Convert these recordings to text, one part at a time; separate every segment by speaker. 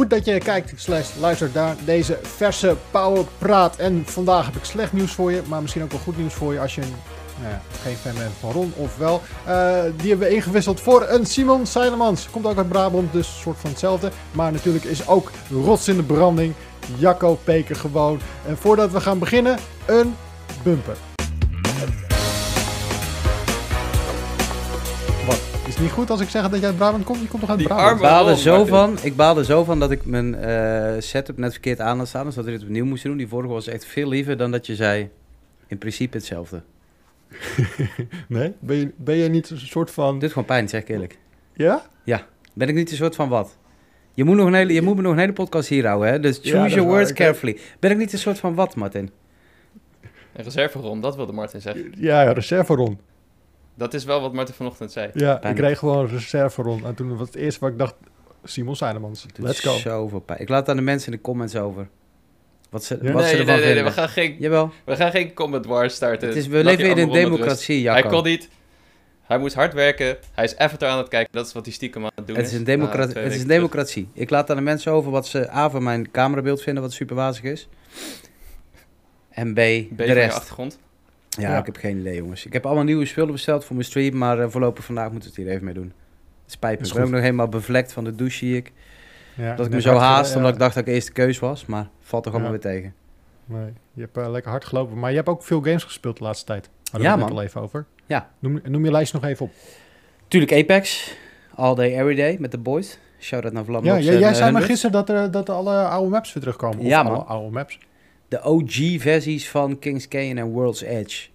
Speaker 1: Goed dat je kijkt slash luistert naar deze verse Power Praat. En vandaag heb ik slecht nieuws voor je, maar misschien ook wel goed nieuws voor je als je nou geen fan bent van Ron of wel. Uh, die hebben we ingewisseld voor een Simon Seilemans. Komt ook uit Brabant, dus een soort van hetzelfde. Maar natuurlijk is ook rots in de branding. Jacco Peker gewoon. En voordat we gaan beginnen, een bumper. Niet goed als ik zeg dat jij uit Brabant komt? Je komt toch uit
Speaker 2: Die
Speaker 1: Brabant?
Speaker 3: Ik baalde, zo van, ik baalde zo van dat ik mijn eh, setup net verkeerd aan had staan. Dus dat we dit opnieuw moesten doen. Die vorige was echt veel liever dan dat je zei. In principe hetzelfde.
Speaker 1: Nee? Ben je, ben je niet een soort van...
Speaker 3: Dit doet gewoon pijn, zeg ik eerlijk.
Speaker 1: Ja?
Speaker 3: Ben ik niet een soort van wat? Je moet, nog een hele, je moet me nog een hele podcast hier houden, hè? Dus
Speaker 1: Ja,
Speaker 3: choose
Speaker 1: is
Speaker 3: your words carefully. Ben ik niet een soort van wat, Martin?
Speaker 2: Een reserveron, dat wilde Martin zeggen.
Speaker 1: Ja, ja, reserve Ron.
Speaker 2: Dat is wel wat Martin vanochtend zei.
Speaker 1: Ja, ik kreeg gewoon een reserve Ron. En toen was het eerste wat ik dacht, Simon
Speaker 3: doet
Speaker 1: Let's go.
Speaker 3: Zoveel pijn. Ik laat het aan de mensen in de comments over. Wat ze,
Speaker 1: Ja?
Speaker 3: wat
Speaker 2: nee,
Speaker 3: ze
Speaker 2: nee,
Speaker 3: ervan
Speaker 2: nee, nee,
Speaker 3: vinden.
Speaker 2: we gaan geen,
Speaker 3: Democratie.
Speaker 2: we gaan geen combat war starten.
Speaker 3: Het is, we leven weer in een democratie,
Speaker 2: Hij
Speaker 3: Jacco.
Speaker 2: kon niet. Hij moest hard werken. Hij is Avatar aan het kijken. Dat is wat hij stiekem aan het doen
Speaker 3: Het is een, democra- het is een democratie. Ik laat aan de mensen over wat ze A van mijn camerabeeld vinden, wat super wazig is. En B, de rest.
Speaker 2: achtergrond.
Speaker 3: Ja,
Speaker 1: Ja.
Speaker 3: ik heb geen idee, jongens. Ik heb allemaal nieuwe spullen besteld voor mijn stream, maar eh, voorlopig vandaag moeten we het hier even mee doen. Het spijt me. Ik ben ook nog helemaal bevlekt van de douche, zie ik.
Speaker 1: Ja,
Speaker 3: Dat ik me zo
Speaker 1: hard
Speaker 3: haast, omdat
Speaker 1: ja.
Speaker 3: ik dacht dat ik eerst de keus was, maar valt toch allemaal
Speaker 1: Ja.
Speaker 3: weer tegen.
Speaker 1: Nee, je hebt eh, lekker hard gelopen. Maar je hebt ook veel games gespeeld de laatste tijd.
Speaker 3: Ja,
Speaker 1: we het net
Speaker 3: man.
Speaker 1: al even over.
Speaker 3: Ja.
Speaker 1: Noem, noem je lijst nog even op.
Speaker 3: Tuurlijk Apex, all day, every day, met de boys. Shout-out naar Vlam.
Speaker 1: Ja, jij,
Speaker 3: eh,
Speaker 1: zei maar
Speaker 3: 100.
Speaker 1: gisteren dat, er, dat er alle oude maps weer terugkomen. Of
Speaker 3: Ja, man.
Speaker 1: alle oude maps.
Speaker 3: De OG-versies van King's Canyon en World's Edge.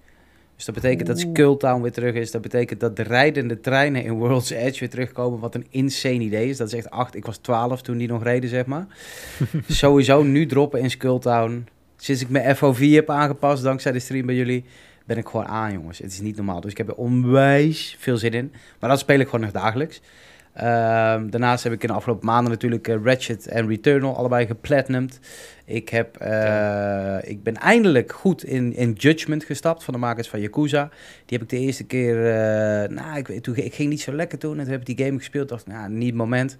Speaker 3: Dus dat betekent dat. Skulltown weer terug is. Dat betekent dat de rijdende treinen in World's Edge weer terugkomen. Wat een insane idee is. Dat is echt acht. Ik was 12 toen die nog reden, zeg maar. Sowieso nu droppen in Skulltown. Sinds ik mijn FOV heb aangepast, dankzij de stream bij jullie, ben ik gewoon aan, jongens. Het is niet normaal. Dus ik heb er onwijs veel zin in. Maar dat speel ik gewoon nog dagelijks. Ehm, daarnaast heb ik in de afgelopen maanden natuurlijk eh, Ratchet en Returnal allebei geplatinumd. Ik, heb, eh, ik ben eindelijk goed in, in Judgment gestapt van de makers van Yakuza. Die heb ik de eerste keer... eh, nou, ik, toen, ik ging niet zo lekker toen. En toen heb ik die game gespeeld. dacht, nou, niet het moment.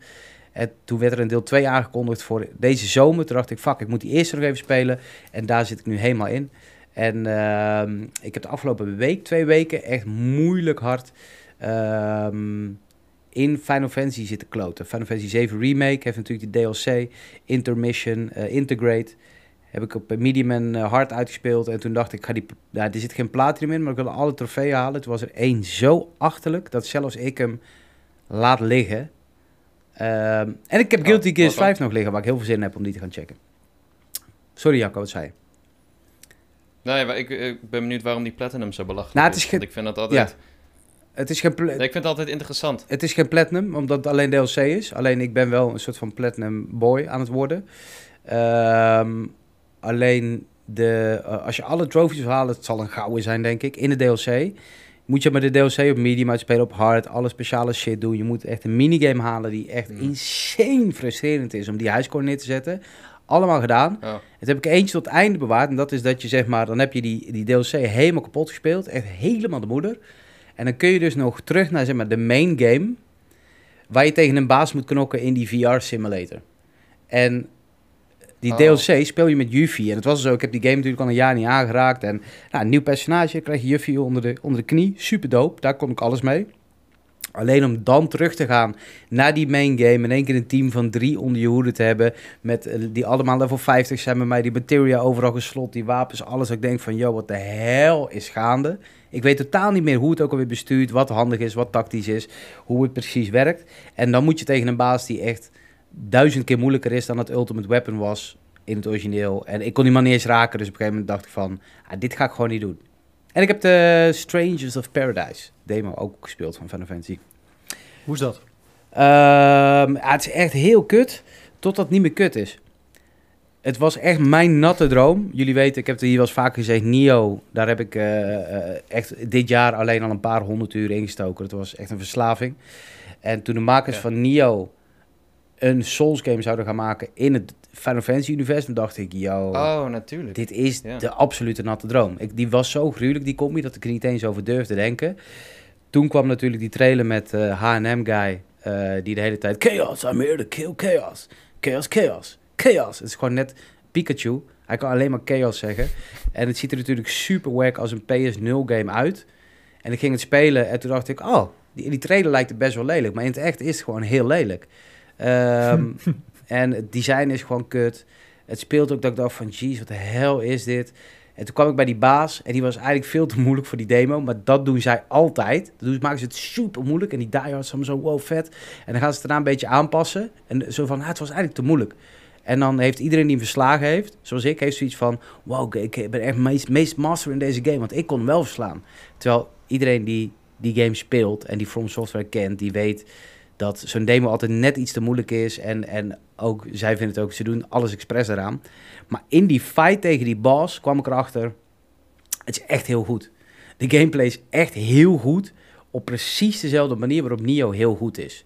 Speaker 3: En toen werd er een deel 2 aangekondigd voor deze zomer. Toen dacht ik, fuck, ik moet die eerste nog even spelen. En daar zit ik nu helemaal in. En ehm, ik heb de afgelopen week, twee weken, echt moeilijk hard ehm, in Final Fantasy zitten kloten. Final Fantasy 7 Remake heeft natuurlijk die DLC, Intermission, eh, Integrate. Heb ik op eh, medium en eh, hard uitgespeeld. En toen dacht ik, ga die, ja, er zit geen platinum in, maar ik wil alle trofeeën halen. Toen was er één zo achterlijk, dat zelfs ik hem laat liggen. Ehm, en ik heb
Speaker 2: Oh,
Speaker 3: Guilty Gear
Speaker 2: wat dan?
Speaker 3: 5 nog liggen, waar ik heel veel zin in heb om die te gaan checken. Sorry Jacco, wat zei je?
Speaker 2: Nee, maar ik, ik ben benieuwd waarom die Platinum zo belachelijk
Speaker 3: Nou, het is
Speaker 2: Want ik vind dat altijd...
Speaker 3: Het is geen,
Speaker 2: Nee, ik vind het altijd interessant.
Speaker 3: het is geen platinum, omdat het alleen DLC is. Alleen ik ben wel een soort van platinum boy aan het worden. Ehm, alleen de, eh, als je alle trophies wil halen, het zal een gouden zijn denk ik, in de DLC. Moet je maar de DLC op medium uitspelen, op hard, alle speciale shit doen. Je moet echt een minigame halen die echt
Speaker 2: Hmm.
Speaker 3: insane frustrerend is om die highscore neer te zetten. Allemaal gedaan.
Speaker 2: Oh.
Speaker 3: Het heb ik eentje tot het einde bewaard. En dat is dat je zeg maar, dan heb je die, die DLC helemaal kapot gespeeld. Echt helemaal de moeder. En dan kun je dus nog terug naar zeg maar, de main game. Waar je tegen een baas moet knokken in die VR simulator. En die
Speaker 2: Oh.
Speaker 3: DLC speel je met Yuffie. En het was zo, ik heb die game natuurlijk al een jaar niet aangeraakt. En nou, een nieuw personage, krijg je Yuffie onder de, onder de knie. Super dope, daar kon ik alles mee. Alleen om dan terug te gaan naar die main game. In één keer een team van drie onder je hoede te hebben. Met, eh, die allemaal level 50 zijn met mij. Die materia overal geslot. Die wapens, alles. Ik denk van, yo, wat de hel is gaande. Ik weet totaal niet meer hoe het ook alweer bestuurt. Wat handig is, wat tactisch is. Hoe het precies werkt. En dan moet je tegen een baas die echt duizend keer moeilijker is dan het Ultimate Weapon was in het origineel. En ik kon die man niet eens raken. Dus op een gegeven moment dacht ik van, ah, dit ga ik gewoon niet doen. En ik heb de Strangers of Paradise demo ook gespeeld van Final Fantasy.
Speaker 1: Hoe is dat?
Speaker 3: Ehm, ja, het is echt heel kut, totdat het niet meer kut is. Het was echt mijn natte droom. Jullie weten, ik heb er hier wel eens vaker gezegd, Nio, daar heb ik eh, eh, echt dit jaar alleen al een paar honderd uur ingestoken. Het was echt een verslaving. En toen de makers
Speaker 2: Ja.
Speaker 3: van Nio een Souls game zouden gaan maken in het Final Fantasy universum, dacht ik, yo,
Speaker 2: Oh, natuurlijk.
Speaker 3: dit is
Speaker 2: Ja.
Speaker 3: de absolute natte droom. Ik, die was zo gruwelijk, die combi, dat ik er niet eens over durfde denken. Toen kwam natuurlijk die trailer met H&M Guy, die de hele tijd... Chaos, I'm here to kill chaos. chaos, chaos, chaos. Het is gewoon net Pikachu. Hij kan alleen maar chaos zeggen. En het ziet er natuurlijk super wack als een PS0 game uit. En ik ging het spelen en toen dacht ik, oh, die, die trailer lijkt het best wel lelijk. Maar in het echt is het gewoon heel lelijk. Ehm, en het design is gewoon kut. Het speelt ook dat ik dacht van, jeez, wat de hel is dit? En toen kwam ik bij die baas en die was eigenlijk veel te moeilijk voor die demo. Maar dat doen zij altijd. Dat doen, maken ze het super moeilijk. En die diehards zijn zo, wow, vet. En dan gaan ze het daarna een beetje aanpassen. En zo van, ah, het was eigenlijk te moeilijk. En dan heeft iedereen die hem verslagen heeft, zoals ik, heeft zoiets van... Wow, ik ben echt meest, master in deze game, want ik kon hem wel verslaan. Terwijl iedereen die die game speelt en die From Software kent, die weet dat zo'n demo altijd net iets te moeilijk is. En, en ook, zij vinden het ook, ze doen alles expres eraan. Maar in die fight tegen die boss kwam ik erachter, het is echt heel goed. De gameplay is echt heel goed, op precies dezelfde manier waarop Nio heel goed is.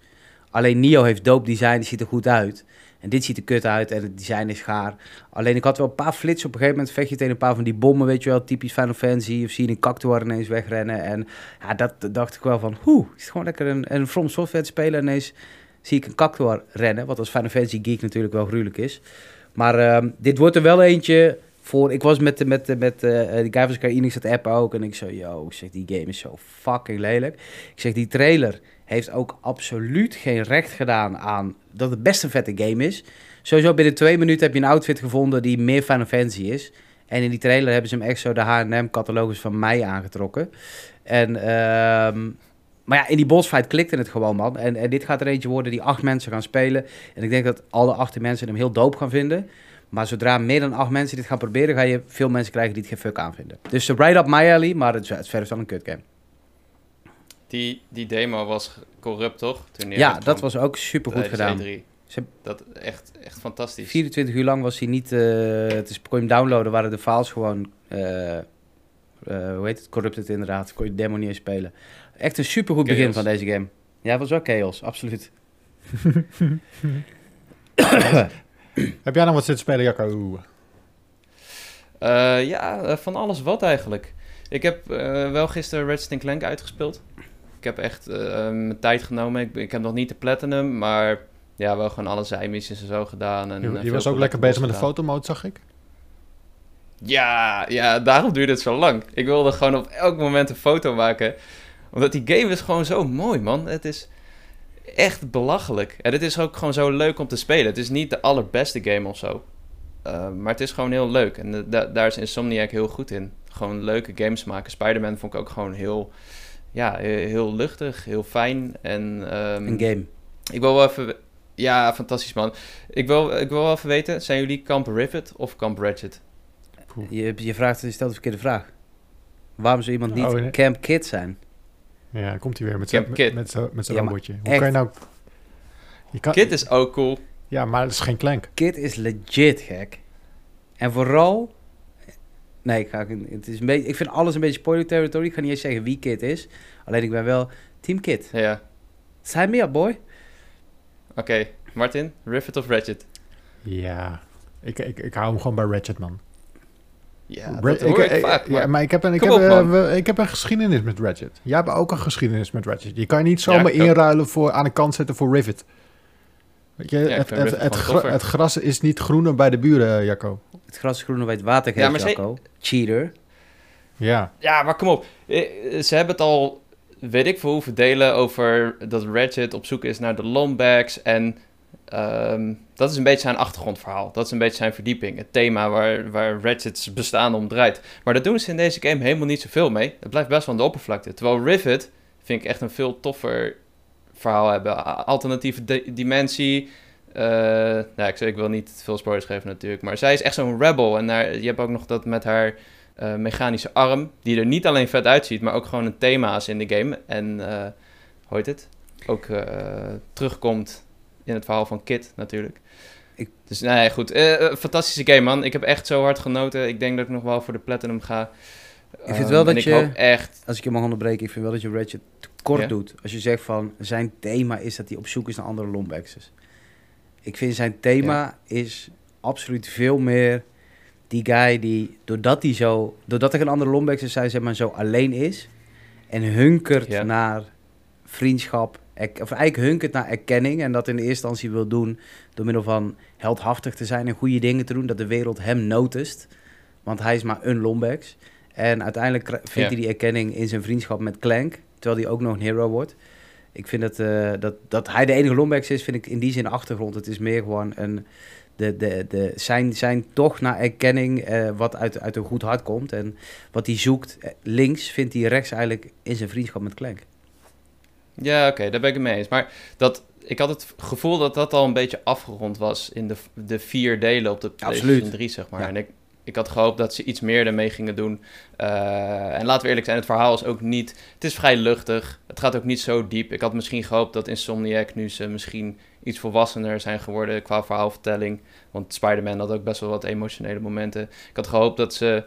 Speaker 3: Alleen Nio heeft dope design, die ziet er goed uit. En dit ziet er kut uit en het design is gaar. Alleen ik had wel een paar flitsen. Op een gegeven moment vecht je tegen een paar van die bommen, weet je wel. Typisch Final Fantasy. Of zie je een cactuar ineens wegrennen. En ja, dat dacht ik wel van, hoe, is gewoon lekker een, een From Software spelen. En ineens zie ik een cactuar rennen. Wat als Final Fantasy geek natuurlijk wel gruwelijk is. Maar uh, dit wordt er wel eentje voor... Ik was met, met, met, met uh, die guy van Square Enix app ook. En ik zo, yo, zeg, die game is zo fucking lelijk. Ik zeg, die trailer heeft ook absoluut geen recht gedaan aan dat het best een vette game is. Sowieso binnen twee minuten heb je een outfit gevonden die meer Final Fantasy is. En in die trailer hebben ze hem echt zo de H&M-catalogus van mij aangetrokken. En, um, maar ja, in die bossfight klikte het gewoon, man. En, en dit gaat er eentje worden die acht mensen gaan spelen. En ik denk dat alle acht mensen hem heel doop gaan vinden. Maar zodra meer dan acht mensen dit gaan proberen, ga je veel mensen krijgen die het geen fuck aan vinden. Dus right up my alley, maar het is, verder wel een kut game.
Speaker 2: Die, die demo was corrupt, toch?
Speaker 3: Toen ja, dat was ook super goed gedaan.
Speaker 2: Ze, dat echt, echt fantastisch.
Speaker 3: 24 uur lang was hij niet. Uh, het is, kon je hem downloaden, waren de files gewoon. Uh, uh, hoe heet het? Corrupted inderdaad. Kon je de demo niet eens spelen. Echt een super goed begin van deze game. Ja, het was wel chaos, absoluut.
Speaker 1: Heb jij nog wat zitten spelen, Jacco?
Speaker 2: ja, van alles wat eigenlijk. Ik heb wel gisteren Redstone Clank uitgespeeld. Ik heb echt uh, mijn tijd genomen. Ik, ik heb nog niet de platinum, maar ja, wel gewoon alle zijmissies en zo gedaan. En,
Speaker 1: je, eh, je was ook lekker bezig met de fotomode, zag ik?
Speaker 2: Ja, ja, daarom duurde het zo lang. Ik wilde gewoon op elk moment een foto maken. Omdat die game is gewoon zo mooi, man. Het is echt belachelijk. En het is ook gewoon zo leuk om te spelen. Het is niet de allerbeste game of zo. Uh, maar het is gewoon heel leuk. En daar is Insomniac heel goed in. Gewoon leuke games maken. Spider-Man vond ik ook gewoon heel ja, heel luchtig, heel fijn. En, um,
Speaker 3: een game.
Speaker 2: Ik wil wel even... Ja, fantastisch man. Ik wil, ik wil wel even weten, zijn jullie Camp Rivet of Camp Ratchet?
Speaker 3: Je, je, vraagt, je stelt de verkeerde vraag. Waarom zou iemand niet oh, Camp Kid zijn?
Speaker 1: Ja, komt hij weer met zijn met zo, met zo ja, robotje. Hoe kan je nou...
Speaker 2: Je kan, Kid is ook cool.
Speaker 1: Ja, maar het is geen klank.
Speaker 3: Kid is legit gek. En vooral Nee, ik, ga, het is een beetje, ik vind alles een beetje spoiler territory. Ik ga niet eens zeggen wie Kit is. Alleen ik ben wel Team Kit.
Speaker 2: Ja.
Speaker 3: Sign me up, boy.
Speaker 2: Oké, Martin, Rivet of Ratchet?
Speaker 1: Ja, ik, ik, ik hou hem gewoon bij Ratchet, man.
Speaker 2: Ja, dat hoor ik, vaak,
Speaker 1: maar... Ja, maar ik heb, een, ik, heb, uh, ik heb een geschiedenis met Ratchet. Jij hebt ook een geschiedenis met Ratchet. Je kan je niet zomaar inruilen voor, aan de kant zetten voor Rivet. Weet je, het, het, het, het, gras is niet groener bij de buren, Jacco.
Speaker 3: Het gras is groener bij het water, ja, maar Jacco. Cheater.
Speaker 1: Ja.
Speaker 2: Ja, maar kom op. Eh, ze hebben het al, weet ik veel hoeveel delen over dat Ratchet op zoek is naar de Lombax. En um, dat is een beetje zijn achtergrondverhaal. Dat is een beetje zijn verdieping. Het thema waar, waar Ratchet's bestaan om draait. Maar daar doen ze in deze game helemaal niet zoveel mee. Het blijft best wel aan de oppervlakte. Terwijl Rivet vind ik echt een veel toffer verhaal hebben. Alternatieve dimensie. Uh, nou, ik, ik, wil niet veel spoilers geven natuurlijk. Maar zij is echt zo'n rebel. En daar, je hebt ook nog dat met haar uh, mechanische arm. Die er niet alleen vet uitziet, maar ook gewoon een thema is in de game. En uh, hoe heet het? Ook terugkomt in het verhaal van Kit natuurlijk. Ik... Dus nee, goed. fantastische game, man. Ik heb echt zo hard genoten. Ik denk dat ik nog wel voor de Platinum ga.
Speaker 3: Ik vind wel dat je, echt... als ik je mag onderbreken, ik vind wel dat je Ratchet kort doet. Als je zegt van, zijn thema is dat hij op zoek is naar andere Lombaxes. Ik vind zijn thema is absoluut veel meer die guy die, doordat hij zo, doordat er een andere Lombax is, zeg maar, zo alleen is en hunkert naar vriendschap, of eigenlijk hunkert naar erkenning en dat in de eerste instantie wil doen door middel van heldhaftig te zijn en goede dingen te doen, dat de wereld hem noticed. Want hij is maar een Lombax. En uiteindelijk vindt hij die erkenning in zijn vriendschap met Clank, terwijl hij ook nog een hero wordt. Ik vind dat, eh, dat, dat hij de enige Lombax is, vind ik in die zin achtergrond. Het is meer gewoon een, de, de, de, zijn, zijn toch naar erkenning eh, wat uit, uit een goed hart komt. En wat hij zoekt eh, links, vindt hij rechts eigenlijk in zijn vriendschap met Clank.
Speaker 2: Ja, oké, daar ben ik het mee eens. Maar dat, ik had het gevoel dat dat al een beetje afgerond was in de, de vier delen op de PlayStation
Speaker 3: Absoluut.
Speaker 2: 3, zeg maar.
Speaker 3: Ja.
Speaker 2: En ik, ik had gehoopt dat ze iets meer ermee gingen doen. Eh, en laten we eerlijk zijn, het verhaal is ook niet... Het is vrij luchtig. Het gaat ook niet zo diep. Ik had misschien gehoopt dat Insomniac nu ze misschien iets volwassener zijn geworden qua verhaalvertelling. Want Spider-Man had ook best wel wat emotionele momenten. Ik had gehoopt dat ze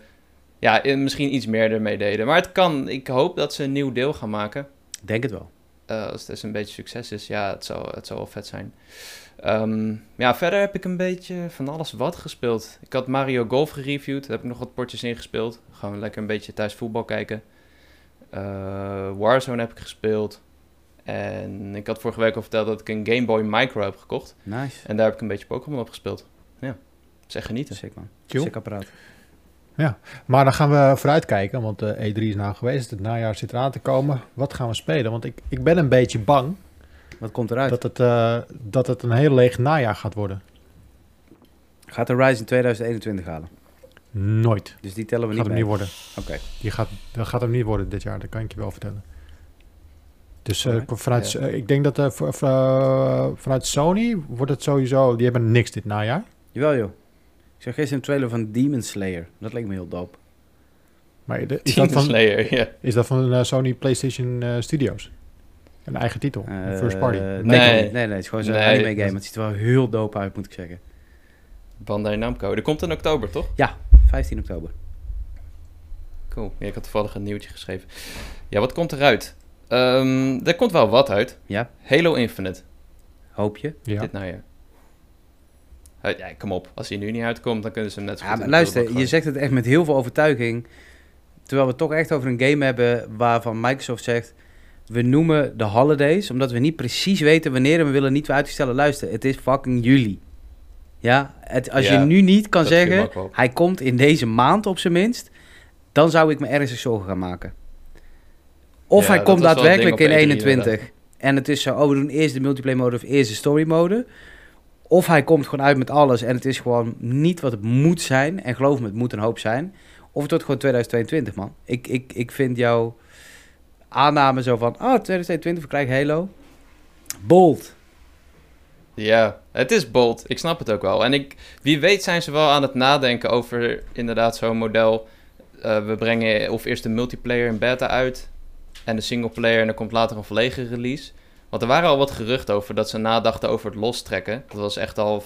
Speaker 2: ja, misschien iets meer ermee deden. Maar het kan. Ik hoop dat ze een nieuw deel gaan maken.
Speaker 3: Ik denk het wel.
Speaker 2: Eh, als het dus een beetje succes is, ja, het zou, het zou wel vet zijn. Ehm, ja, verder heb ik een beetje van alles wat gespeeld. Ik had Mario Golf gereviewd, daar heb ik nog wat potjes in gespeeld. Gewoon lekker een beetje thuis voetbal kijken. Eh, Warzone heb ik gespeeld. En ik had vorige week al verteld dat ik een Game Boy Micro heb gekocht.
Speaker 3: Nice.
Speaker 2: En daar heb ik een beetje Pokémon op gespeeld. Ja, zeg genieten.
Speaker 3: Sick man.
Speaker 1: Chill.
Speaker 3: Sick apparaat.
Speaker 1: Maar dan gaan we vooruitkijken, want de E3 is nou geweest. Het najaar zit eraan te komen. Wat gaan we spelen? Want ik, ik ben een beetje bang
Speaker 3: Wat komt eruit?
Speaker 1: dat het, eh, dat het een heel leeg najaar gaat worden.
Speaker 3: Gaat de Rise in 2021 halen?
Speaker 1: Nooit.
Speaker 3: Dus die tellen we
Speaker 1: gaat
Speaker 3: niet
Speaker 1: hem
Speaker 3: mee.
Speaker 1: niet worden.
Speaker 3: Oké.
Speaker 1: Die gaat, dat gaat hem niet worden dit jaar, dat kan ik je wel vertellen. Dus eh, vanuit,
Speaker 2: Ja.
Speaker 1: eh, ik denk dat voor- voor, vanuit Sony wordt het sowieso... Die hebben niks dit najaar.
Speaker 3: Jawel joh. Ik zag gisteren een trailer van Demon Slayer. Dat leek me heel dope.
Speaker 1: Maar de- is,
Speaker 2: Demon
Speaker 1: dat van,
Speaker 2: Slayer, ja.
Speaker 1: is dat van Sony PlayStation eh, Studios? Een eigen titel, een
Speaker 3: Eh,
Speaker 1: first party.
Speaker 3: Nee,
Speaker 2: Nee.
Speaker 3: nee, nee, het is gewoon zo'n
Speaker 2: Nee.
Speaker 3: anime game. Het ziet er wel heel dope uit, moet ik zeggen.
Speaker 2: Bandai Namco. Die komt in oktober, toch?
Speaker 3: 15 oktober.
Speaker 2: Cool. Ja, ik had toevallig een nieuwtje geschreven. Ja, wat komt eruit? Ehm er komt wel wat uit.
Speaker 3: Ja,
Speaker 2: Halo Infinite.
Speaker 3: hoop je.
Speaker 1: Ja.
Speaker 2: Dit najaar. Eh, Ja, kom op. Als hij nu niet uitkomt, dan kunnen ze hem net zo
Speaker 3: Ja,
Speaker 2: goed
Speaker 3: maar
Speaker 2: de
Speaker 3: luister, je zegt het echt met heel veel overtuiging. Terwijl we het toch echt over een game hebben waarvan Microsoft zegt... We noemen de holidays, omdat we niet precies weten wanneer en we willen niet uitstellen. Luister, het is fucking juli. Ja, het, als
Speaker 2: Ja,
Speaker 3: je nu niet kan zeggen, hij komt in deze maand op zijn minst, dan zou ik me ernstig zorgen gaan maken. Of
Speaker 2: Ja,
Speaker 3: hij komt daadwerkelijk in
Speaker 2: op E3
Speaker 3: 21 en het is zo, oh we doen eerst de multiplayer mode of eerst de story mode. Of hij komt gewoon uit met alles en het is gewoon niet wat het moet zijn. En geloof me, het moet een hoop zijn. Of het wordt gewoon 2022, man. Ik, ik, ik vind jouw aanname zo van, oh 2022, we krijgen Halo. Bold.
Speaker 2: Ja, het is bold. Ik snap het ook wel. En ik, wie weet zijn ze wel aan het nadenken over inderdaad zo'n model. Eh, we brengen of eerst de multiplayer in beta uit en de singleplayer en dan komt later een volledige release. Want er waren al wat geruchten over dat ze nadachten over het lostrekken. Dat was echt al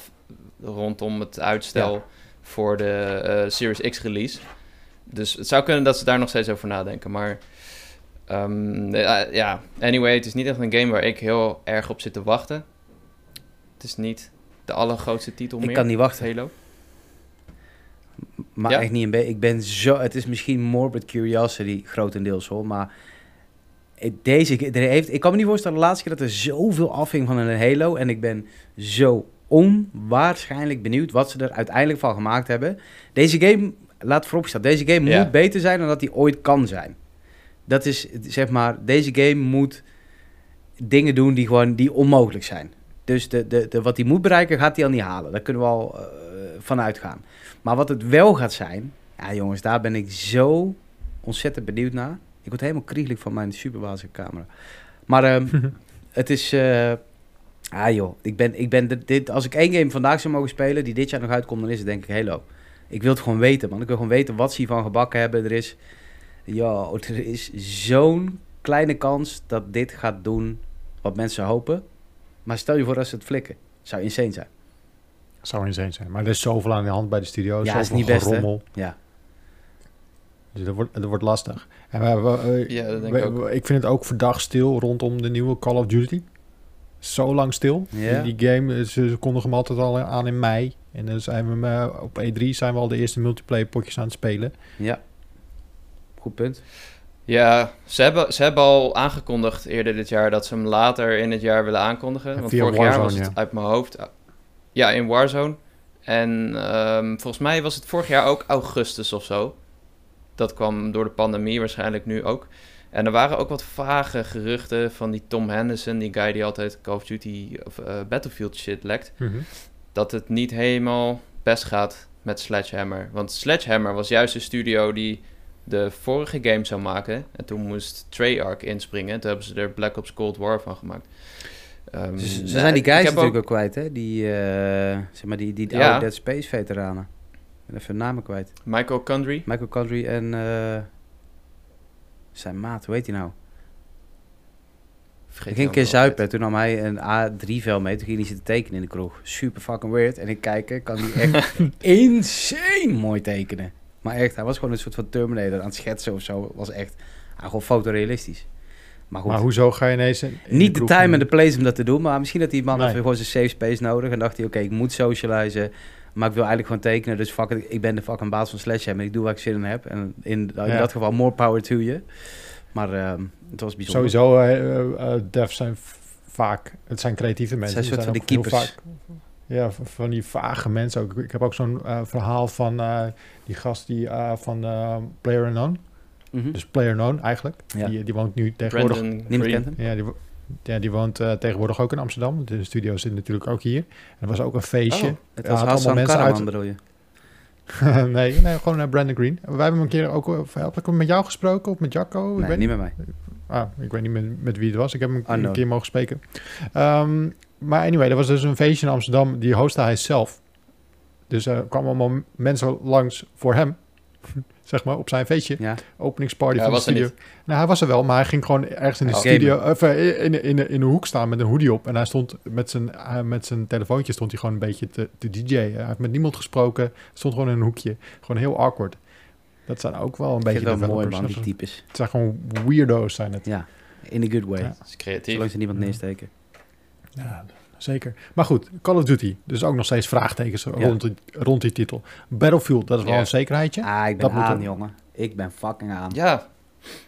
Speaker 2: rondom het uitstel
Speaker 3: Ja.
Speaker 2: voor de eh, Series X release. Dus het zou kunnen dat ze daar nog steeds over nadenken. Maar ehm, ja, ja, anyway, het is niet echt een game waar ik heel erg op zit te wachten. Het is niet de allergrootste titel
Speaker 3: Ik
Speaker 2: meer.
Speaker 3: kan niet wachten.
Speaker 2: Halo.
Speaker 3: Maar
Speaker 2: Ja?
Speaker 3: echt niet een beetje. Ik ben zo. Het is misschien morbid curiosity, grotendeels hoor. Maar ik- deze. Er heeft, ik kan me niet voorstellen de laatste keer dat er zoveel afhing van een Halo. En ik ben zo onwaarschijnlijk benieuwd wat ze er uiteindelijk van gemaakt hebben. Deze game, laat vooropstaan, deze game
Speaker 2: Ja.
Speaker 3: moet beter zijn dan dat die ooit kan zijn. Dat is zeg maar, deze game moet dingen doen die gewoon die onmogelijk zijn. Dus de, de, de, wat hij moet bereiken, gaat hij al niet halen. Daar kunnen we al eh, van uitgaan. Maar wat het wel gaat zijn, ja jongens, daar ben ik zo ontzettend benieuwd naar. Ik word helemaal kriegelijk van mijn superwazige camera. Maar ehm, het is, ah joh, ik ben, ik ben dit, dit, als ik één game vandaag zou mogen spelen die dit jaar nog uitkomt, dan is het denk ik Halo. Ik wil het gewoon weten, man. Ik wil gewoon weten wat ze hiervan gebakken hebben. Er is, ja, er is zo'n kleine kans dat dit gaat doen wat mensen hopen. Maar stel je voor dat ze het flikken. Zou insane zijn.
Speaker 1: Zou insane zijn. Maar er is zoveel aan de hand bij de studio.
Speaker 3: Ja, is niet best. Ja.
Speaker 1: Dus dat wordt, dat wordt lastig. En we, we- we-
Speaker 2: Ja, dat denk
Speaker 1: we-
Speaker 2: ik ook.
Speaker 1: ik vind het ook verdacht stil rondom de nieuwe Call of Duty. Zo lang stil.
Speaker 3: Ja.
Speaker 1: Die, die game, eh, ze, ze kondigen hem altijd al aan in mei. En dan zijn we eh, op E3 zijn we al de eerste multiplayer potjes aan het spelen.
Speaker 3: Ja. Goed punt.
Speaker 2: Ja, ze hebben, ze hebben al aangekondigd eerder dit jaar dat ze hem later in het jaar willen aankondigen. Want vorig jaar was het
Speaker 1: ja.
Speaker 2: uit mijn hoofd. Ja, in Warzone. En ehm, volgens mij was het vorig jaar ook augustus of zo. Dat kwam door de pandemie waarschijnlijk nu ook. En er waren ook wat vage geruchten van die Tom Henderson, die guy die altijd Call of Duty of eh, Battlefield shit lekt.
Speaker 1: Mhm.
Speaker 2: Dat het niet helemaal best gaat met Sledgehammer. Want Sledgehammer was juist de studio die de vorige game zou maken. En toen moest Treyarch inspringen. Toen hebben ze er Black Ops Cold War van gemaakt. Ehm,
Speaker 3: Ze, ze
Speaker 2: nou,
Speaker 3: zijn die guys natuurlijk
Speaker 2: ook-
Speaker 3: ook kwijt, hè? Die, eh, zeg maar, die, die
Speaker 2: Ja.
Speaker 3: oude Dead Space veteranen. Ik ben even namen kwijt.
Speaker 2: Michael Condrey.
Speaker 3: Michael Condrey en eh, zijn maat, hoe heet hij nou?
Speaker 2: Vergeet
Speaker 3: Ik ging een keer zuipen, toen nam hij een A3-vel mee. Toen ging hij zitten tekenen in de kroeg. Super fucking weird. En ik kijk, kan hij echt insane mooi tekenen. Maar echt, hij was gewoon een soort van Terminator aan het schetsen of zo. Was echt, ah, gewoon fotorealistisch. Maar goed,
Speaker 1: Maar hoezo ga je ineens... in-
Speaker 3: niet de time en de place om dat te doen. Maar misschien dat die man
Speaker 1: Nee.
Speaker 3: gewoon zijn safe space nodig. En dacht hij, oké, ik moet socializen. Maar ik wil eigenlijk gewoon tekenen. Dus fuck it, ik ben de fucking baas van Sledgehammer. Ik doe waar ik zin in heb. En in, in
Speaker 1: Ja.
Speaker 3: dat geval, more power to you. Maar ehm, het was bijzonder.
Speaker 1: Sowieso, eh, eh, eh, devs zijn vaak... Het zijn creatieve mensen.
Speaker 3: zijn een soort van de keepers.
Speaker 1: vaak- ja, van die vage mensen ook. Ik heb ook zo'n eh, verhaal van eh, die gast die eh, van Player Unknown.
Speaker 3: Mhm.
Speaker 1: Dus Player Unknown eigenlijk.
Speaker 3: Ja.
Speaker 1: Die, die woont nu tegenwoordig...
Speaker 2: Brandon.
Speaker 1: Ja, die, ja, die woont tegenwoordig ook in Amsterdam. De studio zit natuurlijk ook hier. En er was ook een feestje.
Speaker 3: Oh, het was
Speaker 1: allemaal mensen
Speaker 3: Karaman
Speaker 1: uit-
Speaker 3: bedoel je?
Speaker 1: nee, nee, gewoon naar Brandon Green. Wij hebben een keer ook... Of, heb ik met jou gesproken of met Jacco? Ik
Speaker 3: Nee,
Speaker 1: weet
Speaker 3: niet met mij.
Speaker 1: Ah, ik weet niet met, met wie het was. Ik heb hem een, keer mogen spreken. Ehm, maar anyway, er was dus een feestje in Amsterdam. Die hostte hij zelf. Dus er kwamen allemaal mensen langs voor hem. zeg maar, op zijn feestje.
Speaker 3: Ja.
Speaker 1: Openingsparty
Speaker 2: Ja,
Speaker 1: van de studio. Nou, hij was er wel, maar hij ging gewoon ergens in de
Speaker 2: Oh.
Speaker 1: studio... Of, eh, in, in, in, in de hoek staan met een hoodie op. En hij stond met zijn, eh, met zijn telefoontje stond hij gewoon een beetje te, te DJ'en. Hij heeft met niemand gesproken. Stond gewoon in een hoekje. Gewoon heel awkward. Dat zijn ook wel een
Speaker 3: Ik
Speaker 1: beetje
Speaker 3: wel mooi man, die types.
Speaker 1: Het zijn gewoon weirdo's zijn het.
Speaker 3: Ja, in a good way.
Speaker 1: Ja.
Speaker 2: Dat is creatief.
Speaker 3: Zolang ze niemand
Speaker 1: Ja.
Speaker 3: neersteken.
Speaker 1: Ja, zeker. Maar goed, Call of Duty. Dus ook nog steeds vraagtekens rond, die, rond die titel. Battlefield, dat is wel
Speaker 2: Ja.
Speaker 1: een zekerheidje.
Speaker 3: Ah, ik
Speaker 1: Dat
Speaker 3: ben
Speaker 1: moet
Speaker 3: aan, jongen. Ik ben fucking aan.
Speaker 2: Ja,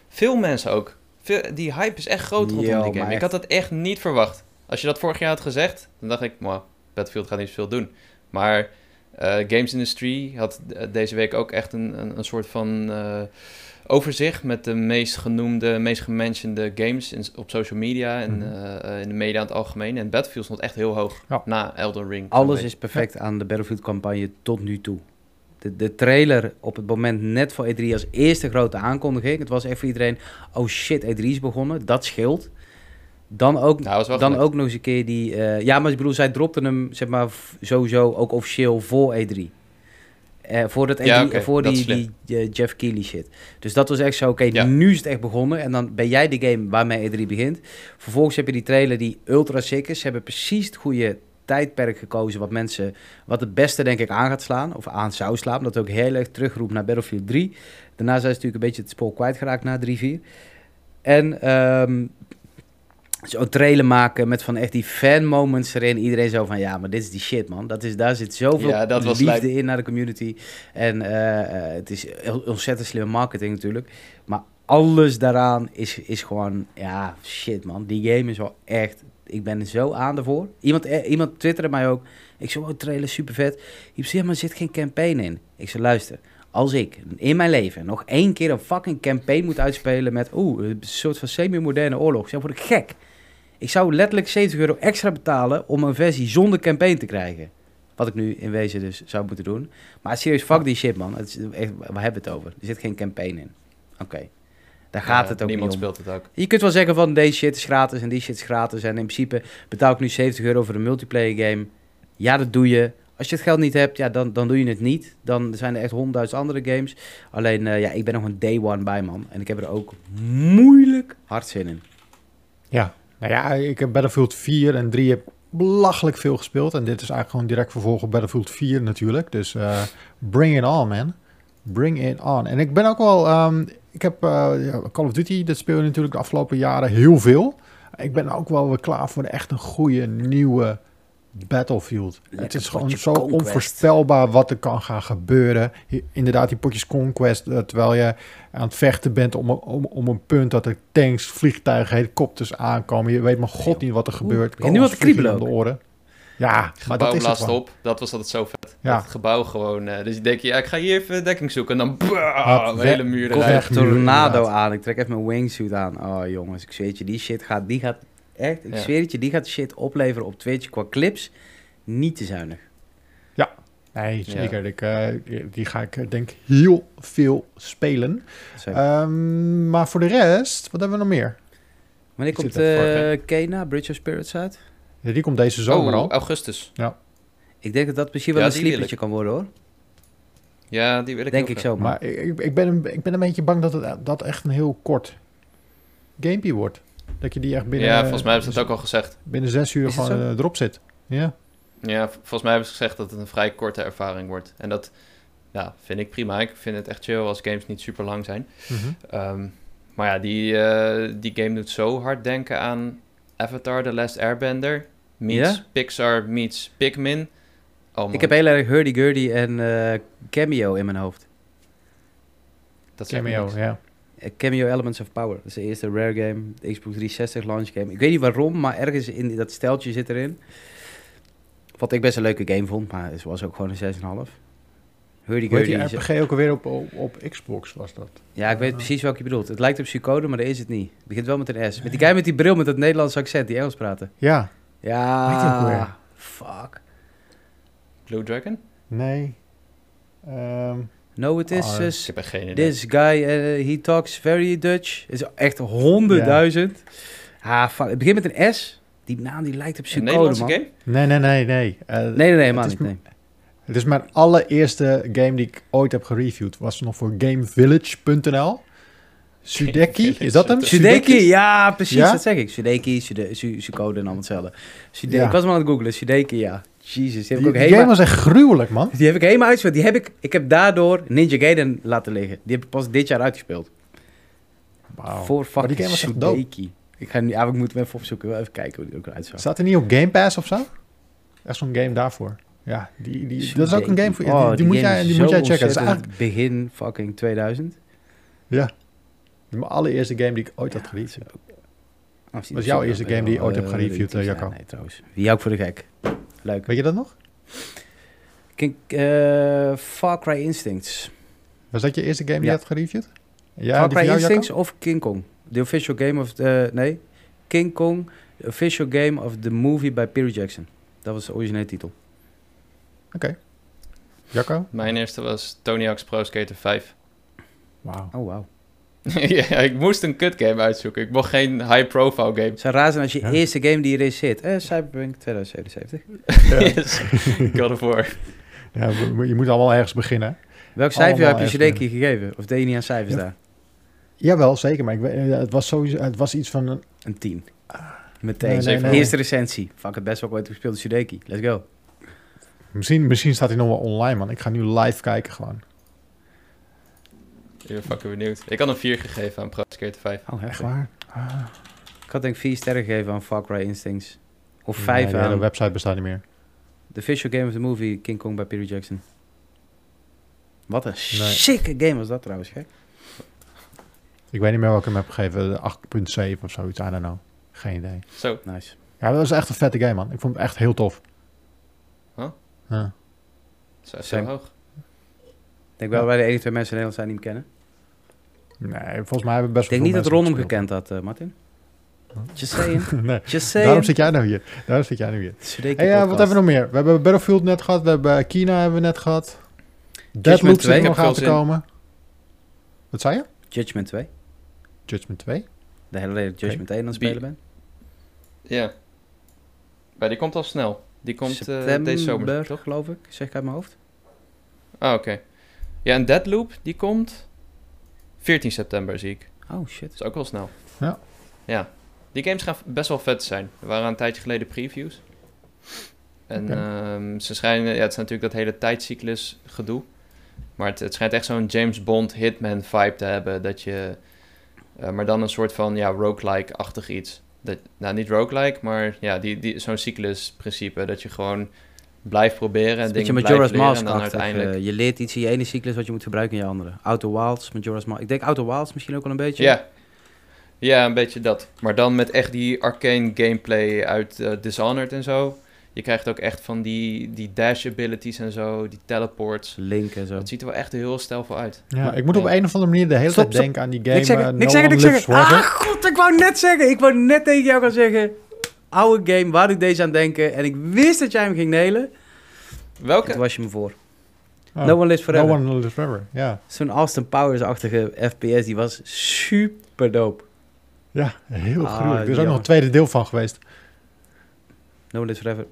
Speaker 2: veel mensen ook. Veel, die hype is echt groot rondom
Speaker 3: Yo,
Speaker 2: die game. Ik had dat echt niet verwacht. Als je dat vorig jaar had gezegd, dan dacht ik, "Mwah, Battlefield gaat niet zoveel doen. Maar Games Industry had eh, deze week ook echt een, een, een soort van eh, overzicht met de meest genoemde, meest gementionde games in, op social media en
Speaker 1: Mhm.
Speaker 2: eh, eh, in de media in het algemeen. En Battlefield stond echt heel hoog
Speaker 1: Ja.
Speaker 2: na Elden Ring.
Speaker 3: Alles is perfect aan de Battlefield-campagne tot nu toe. De, de trailer op het moment net voor E3 als eerste grote aankondiging. Het was echt voor iedereen, oh shit, E3 is begonnen. Dat scheelt. Dan ook,
Speaker 2: Nou,
Speaker 3: dan
Speaker 2: gelijk.
Speaker 3: ook nog eens een keer die... eh, ja, maar ik bedoel, zij dropten hem zeg maar sowieso ook officieel voor E3. Eh, voor dat E3,
Speaker 2: Ja,
Speaker 3: voor
Speaker 2: dat
Speaker 3: die, die eh, Jeff Keighley shit. Dus dat was echt zo, oké,
Speaker 2: Ja.
Speaker 3: nu is het echt begonnen. En dan ben jij de game waarmee E3 begint. Vervolgens heb je die trailer die ultra sick is. Ze hebben precies het goede tijdperk gekozen wat mensen, wat het beste denk ik aan gaat slaan, of aan zou slaan, dat ook heel erg terugroept naar Battlefield 3. Daarna zijn ze natuurlijk een beetje het spoor kwijtgeraakt na 3-4. En ehm zo'n trailer maken met van echt die fan moments erin. Iedereen zo van, ja, maar dit is die shit, man. Dat is, daar zit zoveel
Speaker 2: Ja, dat
Speaker 3: liefde in naar de community. En eh, eh, het is ontzettend slimme marketing natuurlijk. Maar alles daaraan is, is gewoon, ja, shit, man. Die game is wel echt... Ik ben er zo aan ervoor. Iemand, eh, iemand twitterde mij ook. Ik zei, oh, trailer super vet. Je zei, ja, maar er zit geen campaign in. Ik zei, luister. Als ik in mijn leven nog één keer een fucking campaign moet uitspelen met... Oeh, een soort van semi-moderne oorlog. Dan word ik gek. Ik zou letterlijk 70 euro extra betalen om een versie zonder campaign te krijgen. Wat ik nu in wezen dus zou moeten doen. Maar serieus, fuck die shit, man. Het is echt, waar hebben we het over? Er zit geen campaign in. Oké. Daar gaat
Speaker 2: Ja,
Speaker 3: het ook niet
Speaker 2: Niemand
Speaker 3: om.
Speaker 2: speelt het ook.
Speaker 3: Je kunt wel zeggen van deze shit is gratis en die shit is gratis. En in principe betaal ik nu 70 euro voor een multiplayer game. Ja, dat doe je. Als je het geld niet hebt, ja, dan, dan doe je het niet. Dan zijn er echt honderdduizend andere games. Alleen, eh, ja, ik ben nog een day one bij, man. En ik heb er ook moeilijk hard zin in.
Speaker 1: Ja, nou ja, ik heb Battlefield 4 en 3 heb belachelijk veel gespeeld. En dit is eigenlijk gewoon direct vervolg op Battlefield 4 natuurlijk. Dus eh, bring it on, man. Bring it on. En ik ben ook wel... ehm, ik heb eh, Call of Duty, dat speel je natuurlijk de afgelopen jaren heel veel. Ik ben ook wel weer klaar voor echt een goede nieuwe Battlefield. het is gewoon zo
Speaker 3: Conquest.
Speaker 1: onvoorspelbaar wat er kan gaan gebeuren. Inderdaad, die potjes Conquest, eh, terwijl je aan het vechten bent om, een- om, om een punt dat er tanks, vliegtuigen, helikopters aankomen. Je weet maar god niet wat er gebeurt.
Speaker 3: begint nu wat kriebelen
Speaker 1: om de oren. Ja, maar
Speaker 2: gebouw
Speaker 1: dat is
Speaker 2: blaast op. Dat was altijd zo vet.
Speaker 1: Ja.
Speaker 2: Dat het gebouw gewoon... eh, dus je denkt, ja, ik ga hier even dekking zoeken. En dan... bah, hele muur.
Speaker 3: Echt tornado
Speaker 1: inderdaad.
Speaker 3: aan. Ik trek even mijn wingsuit aan. Oh jongens, ik zweer het je, die shit gaat, die gaat echt, ik
Speaker 2: Ja.
Speaker 3: zweer het je, die gaat shit opleveren op Twitch qua clips. Niet te zuinig.
Speaker 1: Nee,
Speaker 2: Ja.
Speaker 1: zeker. Ik, eh, die ga ik eh, denk heel veel spelen. Ehm, maar voor de rest, wat hebben we nog meer?
Speaker 3: Wanneer
Speaker 1: ik
Speaker 3: komt
Speaker 1: even
Speaker 3: eh Kena, Bridge of Spirits uit?
Speaker 1: Ja, die komt deze zomer
Speaker 2: oh,
Speaker 1: al.
Speaker 2: augustus.
Speaker 3: Ik denk dat dat misschien wel
Speaker 2: Ja,
Speaker 3: een sliepertje kan worden hoor.
Speaker 2: Ja, die wil ik
Speaker 3: denk ik zo.
Speaker 1: Maar ik, ik, ben een, ik ben een beetje bang dat het dat echt een heel kort gamepje wordt. Dat je die echt binnen,
Speaker 2: Ja, volgens mij hebben ze het ook al gezegd.
Speaker 1: binnen zes uur gewoon eh, erop zit. Ja.
Speaker 2: Ja, volgens mij hebben ze gezegd dat het een vrij korte ervaring wordt. En dat ja, vind ik prima. Ik vind het echt chill als games niet super lang zijn.
Speaker 1: Mhm.
Speaker 2: Ehm, maar ja, die, eh, die game doet zo hard denken aan Avatar The Last Airbender. Meets? Pixar meets Pikmin. Oh
Speaker 3: Ik heb heel erg hurdy-gurdy en eh, Cameo in mijn hoofd.
Speaker 2: dat
Speaker 1: Cameo, ja.
Speaker 3: Eh, Cameo Elements of Power. Dat is de eerste rare game, de Xbox 360 launch game. Ik weet niet waarom, maar ergens in dat steltje zit erin. Wat ik best een leuke game vond, maar het was ook gewoon een 6,5.
Speaker 1: Hoe heet
Speaker 3: Hurdy-gurdy.
Speaker 1: die RPG ook alweer op, op, op Xbox was dat?
Speaker 3: Ja, ik weet
Speaker 1: Ah.
Speaker 3: precies welke je bedoelt. Het lijkt op Sucode, maar dat is het niet. Het begint wel met een S. Met die guy met die bril met dat Nederlandse accent, die Engels praten.
Speaker 1: Ja,
Speaker 3: Ja,
Speaker 1: weer?
Speaker 3: fuck.
Speaker 2: Blue Dragon?
Speaker 1: nee. Ehm,
Speaker 3: No, it is
Speaker 1: Ah,
Speaker 2: Ik heb geen idee.
Speaker 3: this guy, uh, he talks very Dutch. is echt honderdduizend. Ah, fuck. Het begint met een S. Die naam die lijkt op Sucode,
Speaker 2: Nederlandse
Speaker 3: man.
Speaker 2: game?
Speaker 1: nee, nee, nee, nee. Eh,
Speaker 3: Nee, nee, nee,
Speaker 1: het
Speaker 3: man.
Speaker 1: is
Speaker 3: niet, nee.
Speaker 1: Het is mijn allereerste game die ik ooit heb gereviewd. Was nog voor gamevillage.nl. Sudeki, is dat hem?
Speaker 3: Sudeki, ja, precies,
Speaker 1: Ja?
Speaker 3: dat zeg ik. Sudeki, Sude- Su- Sucode en allemaal hetzelfde. Sude
Speaker 1: Ja.
Speaker 3: Ik was hem aan het googlen, Sudeki, ja. Jezus, die heb
Speaker 1: Die,
Speaker 3: ik ook
Speaker 1: die
Speaker 3: helemaal...
Speaker 1: game was echt gruwelijk, man.
Speaker 3: Die heb ik helemaal uitgespeeld. Die heb ik, ik heb daardoor Ninja Gaiden laten liggen. Die heb ik pas dit jaar uitgespeeld.
Speaker 1: Wauw.
Speaker 3: Voor
Speaker 1: Maar
Speaker 3: fucking
Speaker 1: die game was echt dope.
Speaker 3: Sudeki. Ik ga nu, ja, ik moet hem even opzoeken. Wel Even kijken hoe die ook eruit zag.
Speaker 1: Staat er niet op Game Pass of zo? Echt zo'n game daarvoor. Ja, die, die, dat is ook een game voor je.
Speaker 3: Oh,
Speaker 1: die, die moet, jij,
Speaker 3: is
Speaker 1: die moet jij checken. Dat is eigenlijk
Speaker 3: begin fucking 2000.
Speaker 1: ja, mijn allereerste game die ik ooit had gereviewd.
Speaker 3: Oh, zie
Speaker 1: Was jouw eerste game die je ooit
Speaker 3: eh,
Speaker 1: hebt gereviewd,
Speaker 3: weet ik
Speaker 1: eh. Jacco?
Speaker 3: Ja, nee, trouwens. Wie ik voor de gek? Leuk.
Speaker 1: Weet je dat nog?
Speaker 3: Kijk, eh, Far Cry Instincts.
Speaker 1: Was dat je eerste game die
Speaker 3: Ja.
Speaker 1: je had gereviewd? Ja,
Speaker 3: Far Cry Instincts
Speaker 1: Jacco?
Speaker 3: of King Kong? The official game of the... Nee. King Kong, the official game of the movie by Peter Jackson. Dat was de originele titel.
Speaker 1: Oké. Jacco?
Speaker 2: Mijn eerste was Tony Hawk's Pro Skater 5.
Speaker 1: Wauw.
Speaker 3: Oh, wauw.
Speaker 2: ja, ik moest een kut game uitzoeken. Ik mocht geen high-profile game.
Speaker 3: Het zou raar zijn als je
Speaker 1: Ja.
Speaker 3: eerste game die erin zit. Eh, Cyberpunk 2077.
Speaker 2: yes. ik wil ervoor.
Speaker 1: Ja, je moet allemaal ergens beginnen.
Speaker 3: Welk cijfer
Speaker 1: Allemaal
Speaker 3: heb je Shideki gegeven? Of deed je niet aan cijfers
Speaker 1: Ja.
Speaker 3: daar?
Speaker 1: Jawel, zeker. Maar ik, weet- het, was sowieso, het was iets van... Een,
Speaker 3: Een 10. Meteen.
Speaker 1: Nee,
Speaker 2: nee, nee.
Speaker 3: Eerste recensie. Fuck het best wel ooit gespeeld Shideki. Let's go.
Speaker 1: misschien, misschien staat hij nog wel online, man. Ik ga nu live kijken gewoon.
Speaker 2: Ik ben fucking benieuwd. Ik had een 4 gegeven aan Pro Skater 5.
Speaker 3: Oh,
Speaker 1: Echt waar? Ah.
Speaker 3: Ik had denk ik vier sterren gegeven aan Far Cry Instincts. Of
Speaker 1: Nee,
Speaker 3: vijf
Speaker 1: de hele
Speaker 3: aan
Speaker 1: website bestaat niet meer.
Speaker 3: The Official Game of the Movie King Kong bij Peter Jackson. Wat een
Speaker 1: Nee.
Speaker 3: sikke game was dat trouwens, gek.
Speaker 1: Ik weet niet meer welke ik hem heb gegeven. de 8.7 of zoiets. I don't know. Geen idee.
Speaker 2: Zo,
Speaker 3: Nice.
Speaker 1: Ja, dat was echt een vette game, man. Ik vond hem echt heel tof.
Speaker 2: Huh?
Speaker 1: Ja.
Speaker 2: zo, hoog.
Speaker 3: Ik denk wel dat wij de enige twee mensen in Nederland zijn die hem kennen.
Speaker 1: Nee, volgens mij hebben we best
Speaker 3: Ik denk
Speaker 1: wel
Speaker 3: niet dat Ron hem gekend had, eh, Martin. Just saying.
Speaker 1: nee,
Speaker 3: Just
Speaker 1: daarom zit jij nou hier. Daarom zit jij nu hier. Hey, ja, wat hebben we nog meer? We hebben Battlefield net gehad. We hebben Kina hebben we net gehad. Deadloop
Speaker 3: 2.
Speaker 1: zit er nog aan
Speaker 2: veel
Speaker 1: te komen. Wat zei je?
Speaker 3: Judgment 2.
Speaker 1: Judgment 2?
Speaker 3: De hele reden dat Judgment 1 aan het spelen ben.
Speaker 2: Ja. Maar die komt al snel. Die komt eh,
Speaker 3: September,
Speaker 2: deze zomer, toch?
Speaker 3: geloof ik. Zeg ik uit mijn hoofd.
Speaker 2: Ah, oké. Ja, en Deadloop, die komt 14 september, zie ik.
Speaker 3: Oh, shit.
Speaker 2: Dat is ook wel snel.
Speaker 1: Ja.
Speaker 2: Ja. Die games gaan best wel vet zijn. Er waren een tijdje geleden previews. En ehm, ze schijnen... Ja, het is natuurlijk dat hele tijdcyclus gedoe. Maar het, het schijnt echt zo'n James Bond Hitman vibe te hebben. Dat je... eh, maar dan een soort van, ja, roguelike-achtig iets. Dat, nou, niet roguelike, maar ja, die, die, zo'n cyclus-principe. Dat je gewoon blijft proberen en
Speaker 3: Het is een
Speaker 2: dingen
Speaker 3: beetje
Speaker 2: blijft
Speaker 3: Majora's
Speaker 2: leren. En
Speaker 3: Mask
Speaker 2: dan uiteindelijk...
Speaker 3: je leert iets in je ene cyclus wat je moet gebruiken in je andere. Outer Wilds, Majora's Mask. Ik denk Outer Wilds misschien ook wel een beetje.
Speaker 2: Ja. ja, een beetje dat. Maar dan met echt die arcane gameplay uit eh, Dishonored en zo. Je krijgt ook echt van die, die dash abilities en zo, die teleports.
Speaker 3: Link en zo.
Speaker 2: Het ziet er wel echt heel stijlvol uit.
Speaker 1: Ja, ik moet op een of andere manier de hele
Speaker 3: Stop,
Speaker 1: tijd
Speaker 3: stop.
Speaker 1: denken aan die game. Eh,
Speaker 3: niks
Speaker 1: No
Speaker 3: zeggen,
Speaker 1: One
Speaker 3: niks
Speaker 1: Lives
Speaker 3: zeggen.
Speaker 1: Forever.
Speaker 3: Ah, god, ik wou net zeggen. Ik wou net tegen jou gaan zeggen. Oude game, waar ik deze aan denken? En ik wist dat jij hem ging nelen. En
Speaker 2: Welke?
Speaker 3: toen was je me voor.
Speaker 1: Oh,
Speaker 3: No One Lives Forever.
Speaker 1: No One Lives Forever, ja.
Speaker 3: Zo'n Austin Powers-achtige FPS, die was super dope.
Speaker 1: Ja, heel
Speaker 3: Ah,
Speaker 1: gruwelijk. Er is ook nog een tweede deel van geweest.
Speaker 3: No One Lives Forever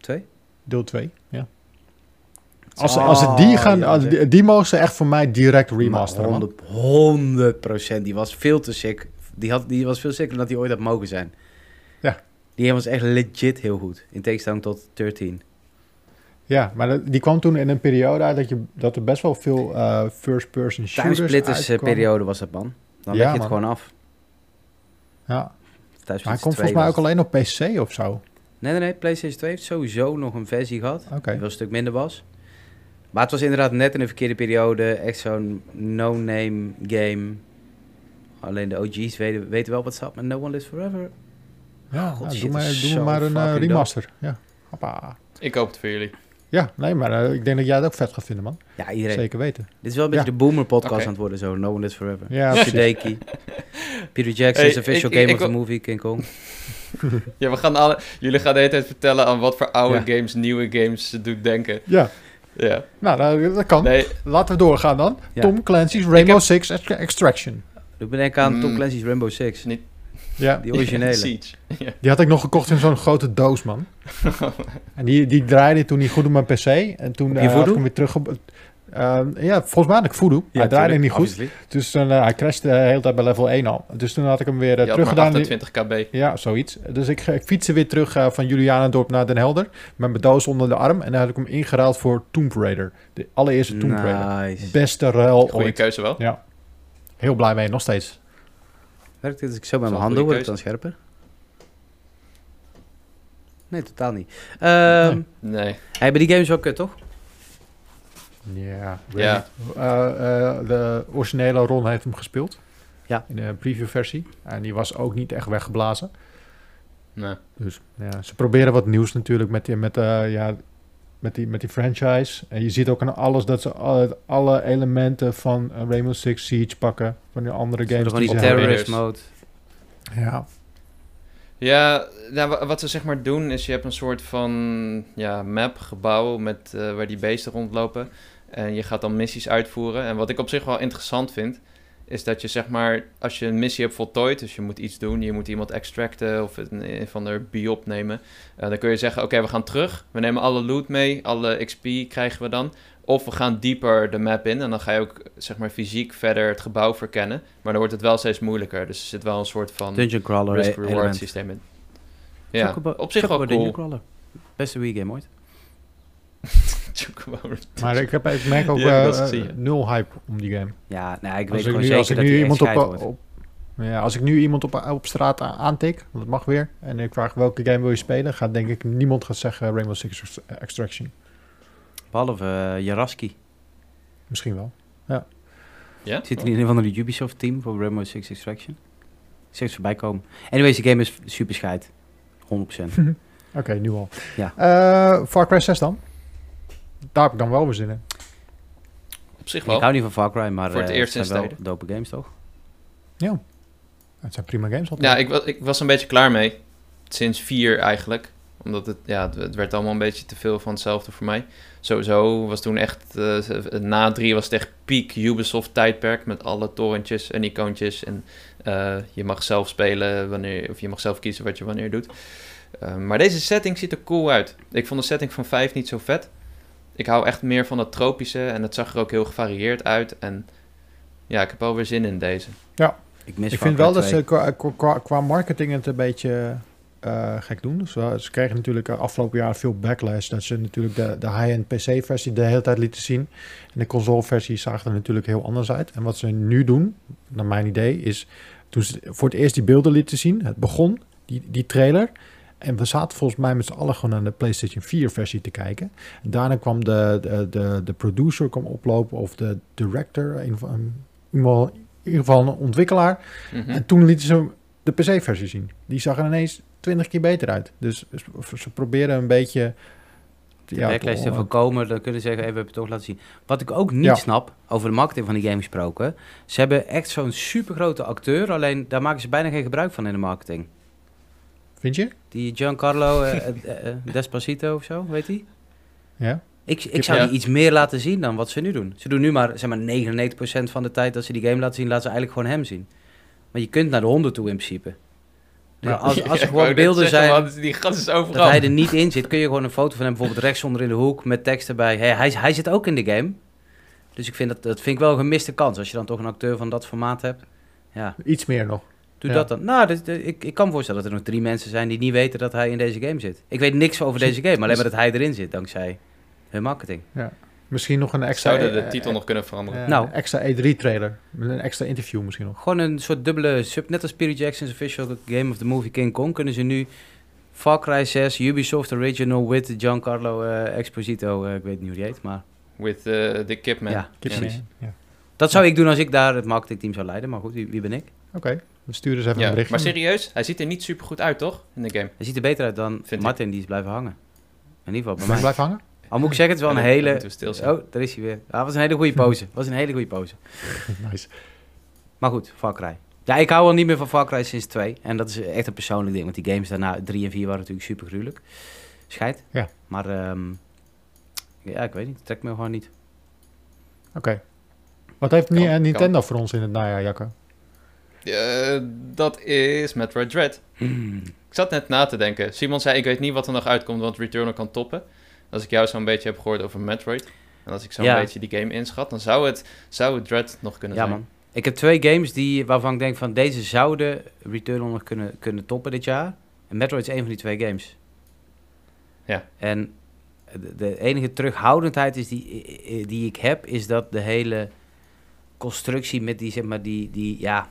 Speaker 3: 2?
Speaker 1: Deel 2, ja. Als, ze- als ze die gaan, als, die, die mogen ze echt voor mij direct remasteren, man.
Speaker 3: 100, 100 procent. Die was veel te sick. Die, had, die was veel sicker dan dat die ooit had mogen zijn.
Speaker 1: Ja.
Speaker 3: Die was echt legit heel goed. In tegenstelling tot 13.
Speaker 1: Ja, maar dat- die kwam toen in een periode uit dat, je, dat er best wel veel eh, first-person shooters
Speaker 3: Timesplitters eh, periode was dat, man. Dan
Speaker 1: Ja,
Speaker 3: leg je het gewoon af.
Speaker 1: Ja, maar hij komt
Speaker 3: 2
Speaker 1: volgens mij ook alleen op PC of zo.
Speaker 3: Nee, nee, nee. PlayStation 2 heeft sowieso nog een versie gehad. Die wel een stuk minder was. Maar het was inderdaad net in de verkeerde periode. Echt zo'n no-name game. Alleen de OG's weten, weten wel wat staat met No One Lives Forever.
Speaker 1: Ja,
Speaker 3: God, shit,
Speaker 1: doe, maar,
Speaker 3: is
Speaker 1: doe maar een eh, remaster. Ja. Hoppa.
Speaker 2: Ik hoop het voor jullie.
Speaker 1: Ja, nee, maar eh, ik denk dat jij het ook vet gaat vinden, man.
Speaker 3: Ja, iedereen.
Speaker 1: Zeker weten.
Speaker 3: Dit is wel een beetje
Speaker 1: Ja.
Speaker 3: de boomer podcast aan het worden zo. No One Lives Forever.
Speaker 1: Ja.
Speaker 3: Shideki. Peter Jackson's
Speaker 2: Hey,
Speaker 3: official
Speaker 2: ik-
Speaker 3: game
Speaker 2: ik-
Speaker 3: of the
Speaker 2: ik-
Speaker 3: movie, King Kong.
Speaker 2: Ja, we gaan alle, jullie gaan de hele tijd vertellen aan wat voor oude
Speaker 3: Ja.
Speaker 2: games, nieuwe games ze doet denken.
Speaker 1: Ja,
Speaker 2: Ja.
Speaker 1: nou, dat kan.
Speaker 2: Nee,
Speaker 1: Laten we doorgaan dan.
Speaker 3: Ja.
Speaker 1: Tom Clancy's Rainbow
Speaker 2: heb-
Speaker 1: Six Ex- Extraction.
Speaker 3: Doe me denken aan Tom
Speaker 2: Mm.
Speaker 3: Clancy's Rainbow Six.
Speaker 2: Niet-
Speaker 1: Ja,
Speaker 3: Die originele.
Speaker 2: Siege. Ja.
Speaker 1: die had ik nog gekocht in zo'n grote doos, man. En die, die draaide toen niet goed op mijn PC. En toen had ik hem weer terug... Op, eh, ja, volgens mij had ik voodoo. hij draaide niet goed. Dus toen, eh, hij crashte de hele tijd bij level 1 al. Dus toen had ik hem weer uh, teruggedaan.
Speaker 2: 28 kb.
Speaker 1: Ja, zoiets. Dus ik, ik fietste weer terug van Julianendorp naar Den Helder. Met mijn doos onder de arm. En dan had ik hem ingeruild voor Tomb Raider. De allereerste Tomb Raider. Beste ruil
Speaker 2: Goeie
Speaker 1: ooit.
Speaker 2: keuze wel.
Speaker 1: Ja. Heel blij mee, nog steeds.
Speaker 3: Werkt dit als ik zo met mijn handen
Speaker 2: goede
Speaker 3: word ik dan scherper? Nee, totaal niet. Ehm
Speaker 1: Nee.
Speaker 2: Nee.
Speaker 3: hey, maar die game is wel kut, toch?
Speaker 1: Ja.
Speaker 2: Ja.
Speaker 1: Eh, eh, de originele Ron heeft hem gespeeld.
Speaker 3: Ja.
Speaker 1: In de preview-versie. En die was ook niet echt weggeblazen.
Speaker 2: nee.
Speaker 1: Dus ja, ze proberen wat nieuws natuurlijk met die, met, eh, ja, met die, met die franchise. En je ziet ook aan alles dat ze alle, alle elementen van eh, Rainbow Six Siege pakken. Van die andere games
Speaker 3: Van
Speaker 1: die
Speaker 3: terrorist mode.
Speaker 1: Ja,
Speaker 2: Ja, nou, wa- wat ze zeg maar doen is je hebt een soort van ja, map, gebouw met, eh, waar die beesten rondlopen. En je gaat dan missies uitvoeren. En wat ik op zich wel interessant vind, is dat je zeg maar, als je een missie hebt voltooid, dus je moet iets doen, je moet iemand extracten of een, een van de biop nemen. eh, dan kun je zeggen, oké, we gaan terug. We nemen alle loot mee, alle XP krijgen we dan. Of we gaan dieper de map in en dan ga je ook zeg maar fysiek verder het gebouw verkennen. Maar dan wordt het wel steeds moeilijker. Dus er zit wel een soort van
Speaker 3: Dungeon crawler
Speaker 2: risk-reward
Speaker 3: element.
Speaker 2: systeem in. Ja,
Speaker 3: Chocobo-
Speaker 2: op zich wel
Speaker 3: Chocobo Dungeon
Speaker 2: cool.
Speaker 3: crawler. Beste Wii game ooit.
Speaker 2: Chocobo.
Speaker 1: maar ik, heb, ik merk ook eh, eh,
Speaker 2: ja.
Speaker 1: nul hype om die game.
Speaker 3: Ja, nee, ik weet
Speaker 1: Als ik,
Speaker 3: gewoon
Speaker 1: nu,
Speaker 3: zeker
Speaker 1: als ik
Speaker 3: dat
Speaker 1: nu iemand op, ja, als ik nu iemand op, op straat aantik, want dat mag weer, en ik vraag welke game wil je spelen, gaat denk ik niemand gaan zeggen Rainbow Six Ex- Extraction.
Speaker 3: Behalve uh, Jaraski.
Speaker 1: Misschien wel.
Speaker 2: Ja?
Speaker 3: Zit hij in een van de Ubisoft team voor Rainbow Six Extraction? Het voorbij komen. Anyways, die game is super scheid. 100%.
Speaker 1: Oké, nu al.
Speaker 3: Ja.
Speaker 1: Eh, Far Cry 6 dan? Daar heb ik dan wel weer zin in.
Speaker 2: Op zich
Speaker 3: ik
Speaker 2: wel.
Speaker 3: hou niet van Far Cry, maar
Speaker 2: Voor het
Speaker 3: eh,
Speaker 2: eerst
Speaker 3: het zijn wel dope games, toch?
Speaker 1: Het zijn prima games altijd.
Speaker 2: Ja, ik, wa- ik was een beetje klaar mee. Sinds vier eigenlijk. Omdat het, ja, het, werd allemaal een beetje te veel van hetzelfde voor mij. Sowieso was toen echt, eh, na drie was het echt peak Ubisoft tijdperk. Met alle torentjes en icoontjes. En eh, je mag zelf spelen wanneer, of je mag zelf kiezen wat je wanneer doet. Eh, maar deze setting ziet er cool uit. Ik vond de setting van 5 niet zo vet. Ik hou echt meer van het tropische en het zag er ook heel gevarieerd uit. En ja, ik heb wel weer zin in deze.
Speaker 3: Ik mis
Speaker 1: ik vind wel dat
Speaker 3: 2.
Speaker 1: ze qua, qua, qua marketing het een beetje eh, gek doen. Dus, uh, ze kregen natuurlijk afgelopen jaar veel backlash. Dat ze natuurlijk de, de high-end PC-versie de hele tijd lieten zien. En de console-versie zag er natuurlijk heel anders uit. En wat ze nu doen, naar mijn idee, is toen ze voor het eerst die beelden lieten zien. Het begon, die, die trailer. En we zaten volgens mij met z'n allen gewoon naar de PlayStation 4 versie te kijken. En daarna kwam de, de, de, de producer kwam oplopen of de director, een in ieder geval een ontwikkelaar.
Speaker 2: Mhm.
Speaker 1: En toen lieten ze de PC-versie zien. Die zag er ineens twintig keer beter uit. Dus ze- proberen een beetje...
Speaker 3: de
Speaker 1: ja,
Speaker 3: backlash te
Speaker 1: om-
Speaker 3: voorkomen, dan kunnen ze zeggen, hey, we hebben het toch laten zien. Wat ik ook niet
Speaker 1: Ja.
Speaker 3: snap, over de marketing van die game gesproken, ze hebben echt zo'n supergrote acteur, alleen daar maken ze bijna geen gebruik van in de marketing.
Speaker 1: Vind je?
Speaker 3: Die Giancarlo eh, Despacito of zo, weet hij?
Speaker 1: Ja.
Speaker 3: Ik, ik zou
Speaker 2: Ja.
Speaker 3: die iets meer laten zien dan wat ze nu doen. Ze doen nu maar, zeg maar 99% van de tijd dat ze die game laten zien, laten ze eigenlijk gewoon hem zien. Maar je kunt naar de honden toe in principe. Dus
Speaker 1: Ja.
Speaker 3: als, als er gewoon beelden
Speaker 2: zeggen,
Speaker 3: zijn
Speaker 2: die gast is
Speaker 3: dat
Speaker 2: overal.
Speaker 3: hij er niet in zit, kun je gewoon een foto van hem bijvoorbeeld rechtsonder in de hoek met tekst erbij. Hey, hij, hij zit ook in de game. Dus ik vind dat, dat vind ik wel een gemiste kans. Als je dan toch een acteur van dat formaat hebt. Ja,
Speaker 1: Iets meer nog.
Speaker 3: Doe
Speaker 1: Ja.
Speaker 3: dat dan. Nou, dit- dit- ik, ik kan me voorstellen dat er nog drie mensen zijn die niet weten dat hij in deze game zit. Ik weet niks over deze game, alleen maar dat hij erin zit, dankzij hun marketing.
Speaker 1: Misschien nog een extra...
Speaker 2: Zouden de
Speaker 1: eh,
Speaker 2: titel
Speaker 1: eh,
Speaker 2: nog kunnen veranderen.
Speaker 1: eh,
Speaker 3: Nou.
Speaker 1: Een extra E3-trailer. Een extra interview misschien nog.
Speaker 3: Gewoon een soort dubbele sub, net als Peter Jackson's official game of the movie King Kong, kunnen ze nu Far Cry 6, Ubisoft Original with Giancarlo eh Exposito, eh, ik weet niet hoe die heet, maar
Speaker 2: With uh, the Kidman.
Speaker 3: Ja, precies.
Speaker 1: Ja.
Speaker 3: dat zou ik doen als ik daar het marketingteam zou leiden. Maar goed, wie, wie ben ik?
Speaker 1: Oké, stuur dus even een berichtje.
Speaker 2: maar serieus, hij ziet er niet super goed uit, toch? In de game.
Speaker 3: Hij ziet er beter uit dan
Speaker 2: Vind
Speaker 3: Martin, die is blijven hangen. In ieder geval bij mij.
Speaker 1: blijven hangen?
Speaker 3: Al moet ik zeggen, het is wel een hele...
Speaker 2: we.
Speaker 3: Oh, daar is hij weer. Dat was een hele goede pose. was een hele goede pose.
Speaker 1: nice.
Speaker 3: Maar goed, Far Cry. Ja, ik hou al niet meer van Far Cry sinds 2. En dat is echt een persoonlijk ding. Want die games daarna, 3 en 4, waren natuurlijk super gruwelijk. Scheid.
Speaker 1: Ja.
Speaker 3: Maar, ehm, ja, ik weet niet. Het trekt me gewoon niet.
Speaker 1: Oké. Wat heeft
Speaker 2: Kan,
Speaker 1: Ni-
Speaker 2: kan.
Speaker 1: eh, Nintendo voor ons in het najaar, Jacco?
Speaker 2: Eh, dat is Metroid Dread.
Speaker 3: Hmm.
Speaker 2: Ik zat net na te denken. Simon zei, ik weet niet wat er nog uitkomt, want Returnal kan toppen. Als ik jou zo'n beetje heb gehoord over Metroid... en als ik zo'n
Speaker 3: Ja.
Speaker 2: beetje die game inschat... dan zou het, zou het Dread nog kunnen
Speaker 3: Ja,
Speaker 2: zijn.
Speaker 3: man. Ik heb twee games die, waarvan ik denk van deze zouden Returnal nog kunnen, kunnen toppen dit jaar. En Metroid is een van die twee games.
Speaker 2: Ja.
Speaker 3: En de, enige terughoudendheid is die, eh, die ik heb, is dat de hele constructie met die, zeg maar, die, die ja,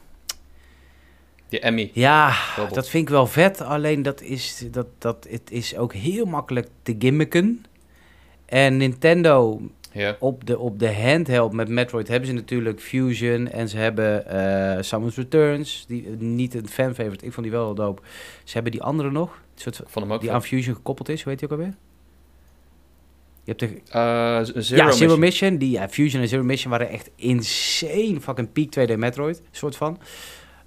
Speaker 2: Die Emmy.
Speaker 3: ja,
Speaker 2: Robot.
Speaker 3: dat vind ik wel vet. Alleen dat is, dat, dat, het is ook heel makkelijk te gimmicken. En Nintendo
Speaker 2: Ja.
Speaker 3: op de, op de handheld met Metroid hebben ze natuurlijk Fusion en ze hebben eh Samus Returns, die eh, niet een fan favorite. Ik vond die wel wel dope. Ze hebben die andere nog, soort,
Speaker 2: ook
Speaker 3: die
Speaker 2: vet.
Speaker 3: aan Fusion gekoppeld is. Heet die ook alweer? Je hebt de,
Speaker 2: Eh, Zero,
Speaker 3: ja, Zero
Speaker 2: Mission.
Speaker 3: Mission. Die ja, Fusion en Zero Mission waren echt insane fucking peak 2D Metroid, soort van.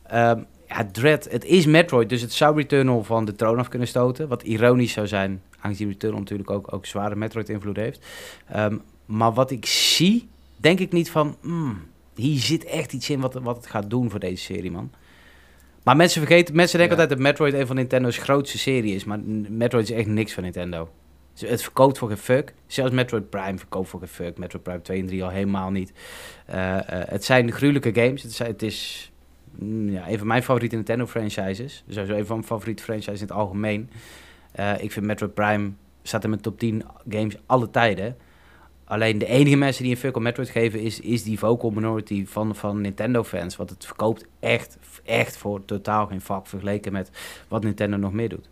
Speaker 3: Ehm, ja, Dread, het is Metroid, dus het zou Returnal van de troon af kunnen stoten. Wat ironisch zou zijn, aangezien Returnal natuurlijk ook, ook zware Metroid-invloed heeft. Ehm, maar wat ik zie, denk ik niet van... hmm, hier zit echt iets in wat, wat het gaat doen voor deze serie, man. Maar mensen vergeten, mensen denken
Speaker 2: Ja.
Speaker 3: altijd dat Metroid een van Nintendo's grootste serie is. Maar Metroid is echt niks van Nintendo. Het verkoopt voor geen fuck. Zelfs Metroid Prime verkoopt voor geen fuck. Metroid Prime 2 en 3 al helemaal niet. Eh, eh, het zijn gruwelijke games. Het, zijn- het is ja, een van mijn favoriete Nintendo franchises. Sowieso een van mijn favoriete franchises in het algemeen. Eh, ik vind Metroid Prime staat in mijn top 10 games alle tijden. Alleen de enige mensen die een fuck Metroid geven is, is die vocal minority van, van Nintendo fans. Want het verkoopt echt, echt voor totaal geen vak vergeleken met wat Nintendo nog meer doet.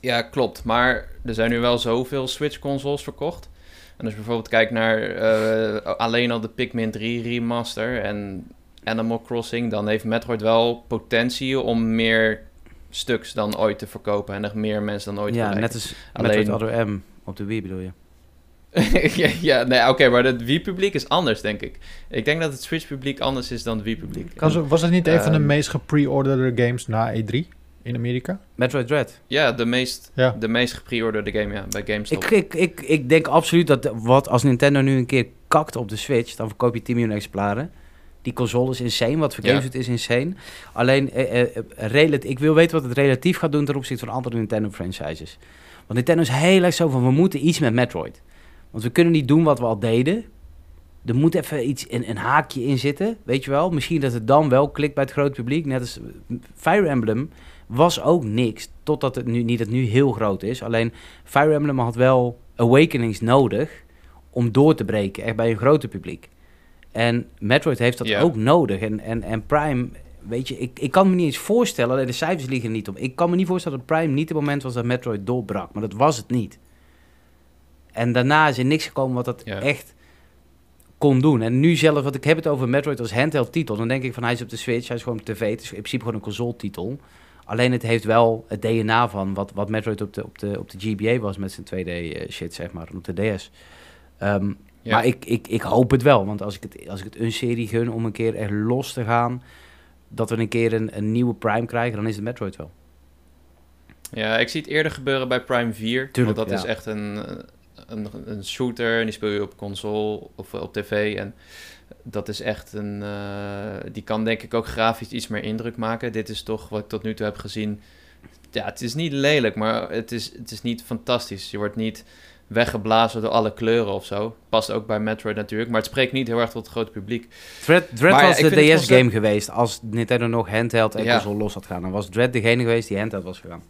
Speaker 2: Ja, klopt. Maar er zijn nu wel zoveel Switch-consoles verkocht. En als je bijvoorbeeld kijkt naar eh, alleen al de Pikmin 3 remaster en Animal Crossing, dan heeft Metroid wel potentie om meer stuks dan ooit te verkopen en nog meer mensen dan ooit
Speaker 3: ja,
Speaker 2: bereiken.
Speaker 3: net als
Speaker 2: Alleen-
Speaker 3: Metroid Other M op de Wii bedoel je.
Speaker 2: ja, ja, nee, oké, maar het Wii-publiek is anders, denk ik. Ik denk dat het Switch-publiek anders is dan het Wii-publiek.
Speaker 1: Was het niet een van de
Speaker 2: Ehm,
Speaker 1: meest gepre-orderde games na E3 in Amerika?
Speaker 3: Metroid Dread.
Speaker 2: Ja, de meest,
Speaker 1: Ja.
Speaker 2: de meest gepreorderde game, ja, bij GameStop.
Speaker 3: Ik, ik, ik, ik denk absoluut dat wat als Nintendo nu een keer kakt op de Switch, dan verkoop je 10 miljoen exemplaren. Die console is insane, wat voor
Speaker 2: Ja.
Speaker 3: het is insane. Alleen, eh, eh, relat- ik wil weten wat het relatief gaat doen ten opzichte van andere Nintendo franchises. Want Nintendo is heel erg zo van, we moeten iets met Metroid. Want we kunnen niet doen wat we al deden. Er moet even iets, een, een haakje in zitten, weet je wel. Misschien dat het dan wel klikt bij het grote publiek. Net als eh, Fire Emblem was ook niks, totdat het nu, niet dat het nu heel groot is. Alleen Fire Emblem had wel awakenings nodig om door te breken, echt bij een groter publiek. En Metroid heeft dat ook nodig. En, en, en Prime, weet je, ik, ik kan me niet eens voorstellen, alleen de cijfers liggen er niet op. Ik kan me niet voorstellen dat Prime niet het moment was dat Metroid doorbrak, maar dat was het niet. En daarna is er niks gekomen wat dat echt kon doen. En nu zelf, wat ik heb het over Metroid als handheld titel, dan denk ik van hij is op de Switch, hij is gewoon op tv, het is in principe gewoon een console titel. Alleen het heeft wel het DNA van wat, wat Metroid op de, op, de, op de GBA was met zijn 2D eh, shit, zeg maar, op de DS. Ehm,
Speaker 2: Ja.
Speaker 3: Maar ik, ik, ik hoop het wel, want als ik het, als ik het een serie gun om een keer echt los te gaan, dat we een keer een, een nieuwe Prime krijgen, dan is het Metroid wel.
Speaker 2: Ja, ik zie het eerder gebeuren bij Prime 4.
Speaker 3: Tuurlijk,
Speaker 2: want dat
Speaker 3: ja.
Speaker 2: is echt een, een, een shooter en die speel je op console of op tv. En dat is echt een... eh, die kan denk ik ook grafisch iets meer indruk maken. Dit is toch wat ik tot nu toe heb gezien. Ja, het is niet lelijk, maar het is, het is niet fantastisch. Je wordt niet weggeblazen door alle kleuren of zo. Past ook bij Metroid natuurlijk, maar het spreekt niet heel erg tot het grote publiek.
Speaker 3: Dread, Dread
Speaker 2: Maar
Speaker 3: was de DS-game geweest als Nintendo nog handheld en
Speaker 2: Ja.
Speaker 3: console los had gaan. Dan was Dread degene geweest die handheld was gegaan.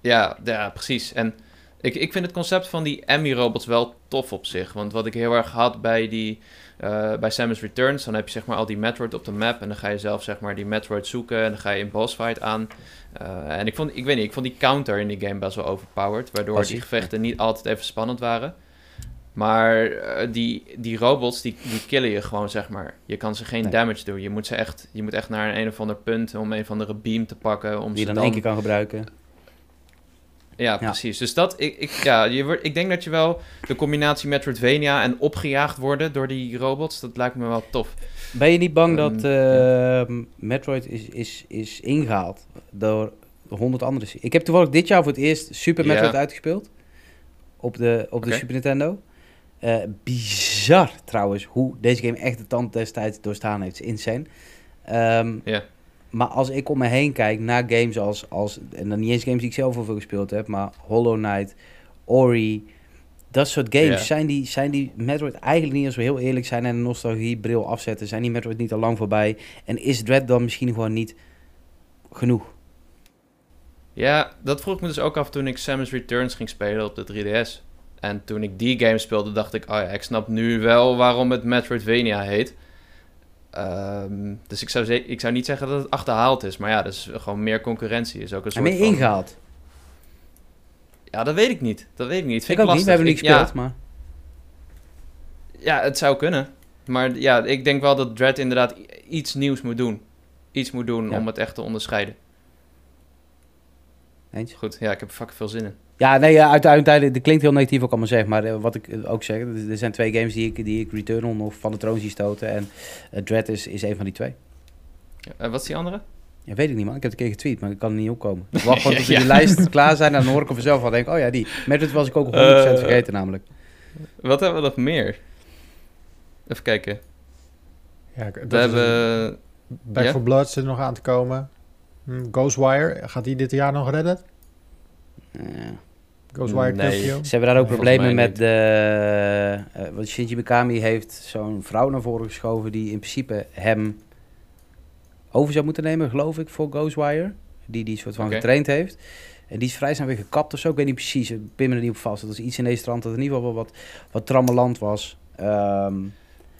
Speaker 2: Ja, ja precies. En ik, ik vind het concept van die Emmy-robots wel tof op zich. Want wat ik heel erg had bij die... eh, bij Samus Returns, dan heb je zeg maar al die Metroid op de map... en dan ga je zelf zeg maar die Metroid zoeken... en dan ga je een boss fight aan. Eh, en ik vond, ik weet niet, ik vond die counter in die game best wel overpowered... waardoor die gevechten niet altijd even spannend waren. Maar eh, die, die robots, die, die killen je gewoon, zeg maar. Je kan ze geen
Speaker 3: Nee.
Speaker 2: damage doen. Je moet, ze echt, je moet echt naar een, een of ander punt om een of andere beam te pakken... om
Speaker 3: Die je
Speaker 2: ze
Speaker 3: dan één keer kan gebruiken.
Speaker 2: Ja, precies. Dus dat, ik, ik, ja, je wordt, ik denk dat je wel de combinatie Metroidvania en opgejaagd worden door die robots, dat lijkt me wel tof.
Speaker 3: Ben je niet bang dat
Speaker 2: Ehm,
Speaker 3: eh, Metroid is, is, is ingehaald door honderd andere... Ik heb toevallig dit jaar voor het eerst Super. Metroid uitgespeeld. Op de, op de. Super Nintendo. Eh, bizar trouwens hoe deze game echt de tand destijds doorstaan heeft. Het is insane. Ehm,
Speaker 2: Ja.
Speaker 3: Maar als ik om me heen kijk naar games als, als... En dan niet eens games die ik zelf veel gespeeld heb, maar Hollow Knight, Ori... Dat soort games, zijn, die, zijn die Metroid eigenlijk niet, als we heel eerlijk zijn en een nostalgiebril afzetten, zijn die Metroid niet al lang voorbij? En is Dread dan misschien gewoon niet genoeg?
Speaker 2: Ja, dat vroeg ik me dus ook af toen ik Samus Returns ging spelen op de 3DS. En toen ik die game speelde, dacht ik, oh ja, ik snap nu wel waarom het Metroidvania heet. Ehm, dus ik zou, ik zou niet zeggen dat het achterhaald is, maar ja, is gewoon meer concurrentie. Is ook een
Speaker 3: En
Speaker 2: soort
Speaker 3: ben je
Speaker 2: van...
Speaker 3: ingehaald?
Speaker 2: Ja, dat weet ik niet. Dat weet ik niet.
Speaker 3: Ik
Speaker 2: Vind
Speaker 3: ook niet, we hebben niet
Speaker 2: lastig. Ik- ja,
Speaker 3: gespeeld, maar...
Speaker 2: Ja, het zou kunnen. Maar ja, ik denk wel dat Dread inderdaad iets nieuws moet doen. Iets moet doen
Speaker 3: Ja.
Speaker 2: om het echt te onderscheiden.
Speaker 3: Eens?
Speaker 2: Goed, ja, ik heb er fucking veel zin in.
Speaker 3: Ja, nee, ja, uiteindelijk, dat klinkt heel negatief ook allemaal zeg, maar eh, wat ik eh, ook zeg, er zijn twee games die ik, die ik Returnal nog van de troon zie stoten en eh, Dread is, is een van die twee.
Speaker 2: En wat is die andere?
Speaker 3: Ja, weet ik niet man, ik heb het een keer getweet, maar ik kan er niet opkomen. Ik wacht gewoon tot
Speaker 2: Ja.
Speaker 3: die lijst klaar zijn en dan hoor ik er vanzelf van, denk oh ja, die. Metroid was ik ook 100%
Speaker 2: Eh,
Speaker 3: vergeten namelijk.
Speaker 2: Wat hebben we nog meer? Even kijken.
Speaker 1: Ja, dat
Speaker 2: We hebben...
Speaker 1: Back? 4 Blood zit er nog aan te komen. Hm, Ghostwire, gaat die dit jaar nog redden?
Speaker 3: Ja.
Speaker 1: Ghostwire
Speaker 2: Nee.
Speaker 1: Tokyo?
Speaker 3: Ze hebben daar ook problemen met de... eh, want Shinji Mikami heeft zo'n vrouw naar voren geschoven die in principe hem over zou moeten nemen, geloof ik, voor Ghostwire. Die die soort van getraind heeft. En die is vrij snel weer gekapt of zo. Ik weet niet precies, ik pin me er niet op vast. Dat is iets in deze strand dat in ieder geval wel wat, wat trammeland was. Ehm,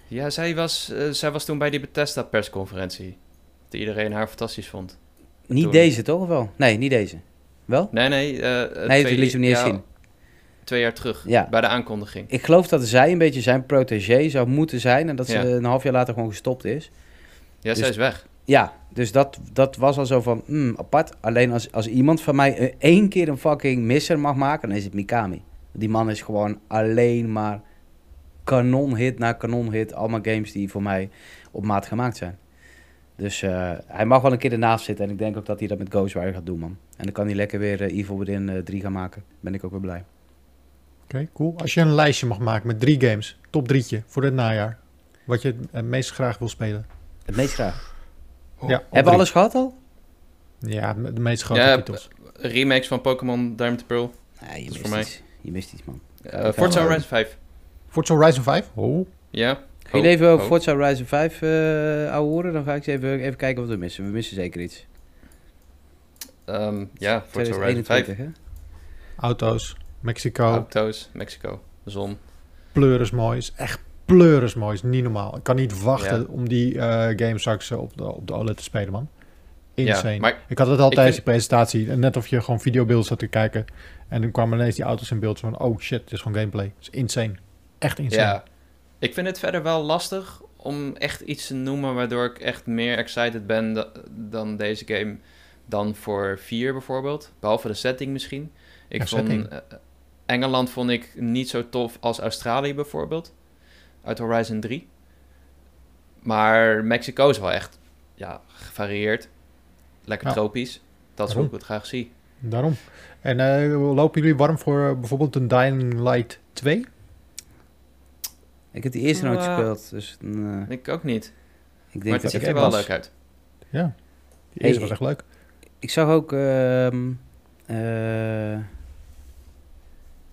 Speaker 2: Ja, zij was, eh, zij was toen bij die Bethesda persconferentie. Dat iedereen haar fantastisch vond.
Speaker 3: niet
Speaker 2: Toen-
Speaker 3: deze toch of wel? Nee, niet deze. Wel?
Speaker 2: Nee, nee. eh,
Speaker 3: Nee, dat liet ze niet eens zien.
Speaker 2: Twee jaar terug,
Speaker 3: Ja.
Speaker 2: bij de aankondiging.
Speaker 3: Ik geloof dat zij een beetje zijn protégé zou moeten zijn. En dat ze
Speaker 2: Ja.
Speaker 3: een half jaar later gewoon gestopt is.
Speaker 2: Ja,
Speaker 3: Dus-
Speaker 2: zij is weg.
Speaker 3: Ja, dus dat, dat was al zo van, hmm, apart. Alleen als, als iemand van mij eh, één keer een fucking misser mag maken, dan is het Mikami. Die man is gewoon alleen maar kanonhit na kanonhit. Allemaal games die voor mij op maat gemaakt zijn. Dus eh, hij mag wel een keer ernaast zitten. En ik denk ook dat hij dat met Ghostwire gaat doen, man. En dan kan hij lekker weer eh, Evil Within eh 3 gaan maken. Ben ik ook weer blij.
Speaker 1: Oké, cool. Als je een lijstje mag maken met drie games, top drietje voor dit najaar. Wat je het eh, meest graag wil spelen.
Speaker 3: Het meest graag.
Speaker 1: ja, op
Speaker 3: Hebben we alles gehad al?
Speaker 1: Ja, de meest grote
Speaker 2: Ja,
Speaker 1: titels.
Speaker 2: Remakes van Pokémon Diamond Pearl.
Speaker 3: Nee, je mist
Speaker 2: voor mij.
Speaker 3: Je mist iets, man.
Speaker 2: Eh Forza Horizon 5.
Speaker 1: Forza Horizon 5? Oh.
Speaker 2: Ja.
Speaker 3: Ga je even over
Speaker 2: oh.
Speaker 3: Forza Horizon 5 eh ouwe horen? Dan ga ik eens even, even kijken wat we missen. We missen zeker iets.
Speaker 2: Ehm, ja, Forza Horizon 5.
Speaker 3: 2021, hè?
Speaker 1: Auto's, Mexico,
Speaker 2: Auto's, Mexico, zon.
Speaker 1: pleuris mooi. Is echt pleuris mooi. Is niet normaal. Ik kan niet wachten
Speaker 2: Ja.
Speaker 1: om die eh game straks eh, op de, op de OLED te spelen, man. Insane.
Speaker 2: Ja, maar
Speaker 1: Ik had het al tijdens
Speaker 2: vind-
Speaker 1: die presentatie. Net of je gewoon videobeelden zat te kijken. En dan kwamen ineens die auto's in beeld. Zo van, oh shit, dit is gewoon gameplay. Het is insane. Echt insane.
Speaker 2: ja, ik vind het verder wel lastig om echt iets te noemen waardoor ik echt meer excited ben da- dan deze game. dan voor 4 bijvoorbeeld. Behalve de setting misschien. Ik
Speaker 1: Ja,
Speaker 2: vond eh, Engeland vond ik niet zo tof als Australië bijvoorbeeld. Uit Horizon 3. Maar Mexico is wel echt ja, gevarieerd. Lekker
Speaker 1: Ja.
Speaker 2: tropisch. Dat is
Speaker 1: Daarom.
Speaker 2: ik het graag zie.
Speaker 1: Daarom. En eh, lopen jullie warm voor eh, bijvoorbeeld een Dying Light 2?
Speaker 3: Ik heb die eerste nooit gespeeld, dus eh,
Speaker 2: Ik ook niet.
Speaker 3: ik
Speaker 2: Maar
Speaker 3: denk
Speaker 2: het
Speaker 3: dat
Speaker 2: ziet er wel leuk uit.
Speaker 1: Ja. Die
Speaker 3: Hey,
Speaker 1: eerste was echt leuk.
Speaker 3: Ik zag ook. ehm, eh,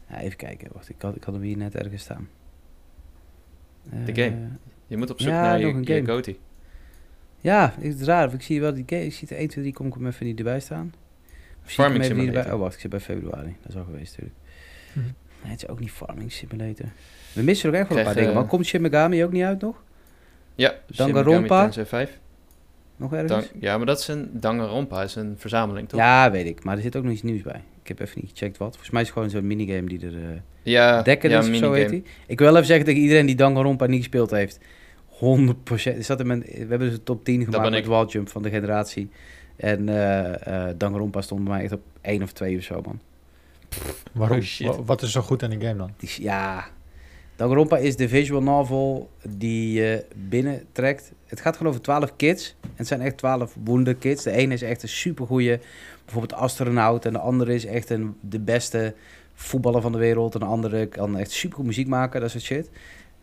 Speaker 3: ja, even kijken, wacht, ik had, ik had hem hier net ergens staan.
Speaker 2: De
Speaker 3: Eh,
Speaker 2: game. Je moet op zoek
Speaker 3: Ja,
Speaker 2: naar
Speaker 3: nog
Speaker 2: je,
Speaker 3: een
Speaker 2: je.
Speaker 3: Ja, het is raar. Ik zie wel die game. Ik zie er 1, 2, 3, kom ik hem even niet erbij staan.
Speaker 2: Farming Simulator.
Speaker 3: erbij? Oh, wacht, ik zit bij februari. Dat is al geweest natuurlijk.
Speaker 1: Mhm.
Speaker 3: Nee, het is ook niet Farming Simulator. We missen nog echt wel een paar dingen.
Speaker 2: eh,
Speaker 3: Maar komt Shin Megami ook niet uit nog?
Speaker 2: Ja, Shin
Speaker 3: Danganronpa?
Speaker 2: Tensei 5.
Speaker 3: Nog ergens?
Speaker 2: Dan, ja, maar dat is een Danganronpa, is een verzameling, toch?
Speaker 3: Ja, weet ik. Maar er zit ook nog iets nieuws bij. Ik heb even niet gecheckt wat. Volgens mij is het gewoon zo'n minigame die er... eh
Speaker 2: ja,
Speaker 3: Decadence
Speaker 2: ja,
Speaker 3: of zo heet hij. Ik wil wel even zeggen tegen iedereen die Danganronpa niet gespeeld heeft. 100%. Is dat mijn, we hebben dus een top 10 gemaakt met
Speaker 2: ik.
Speaker 3: Wall de generatie. En eh eh Danganronpa stond bij mij echt op 1 of 2 of zo, man.
Speaker 1: Waarom?
Speaker 2: Oh, shit.
Speaker 1: Wa- Wat is zo goed aan die game dan?
Speaker 3: Ja, Danganronpa is de visual novel die je binnentrekt. Het gaat gewoon over 12 kids. En het zijn echt 12 wonderkids. De ene is echt een supergoeie, bijvoorbeeld astronaut. En de andere is echt een, de beste voetballer van de wereld. En de andere kan echt supergoed muziek maken, dat soort shit.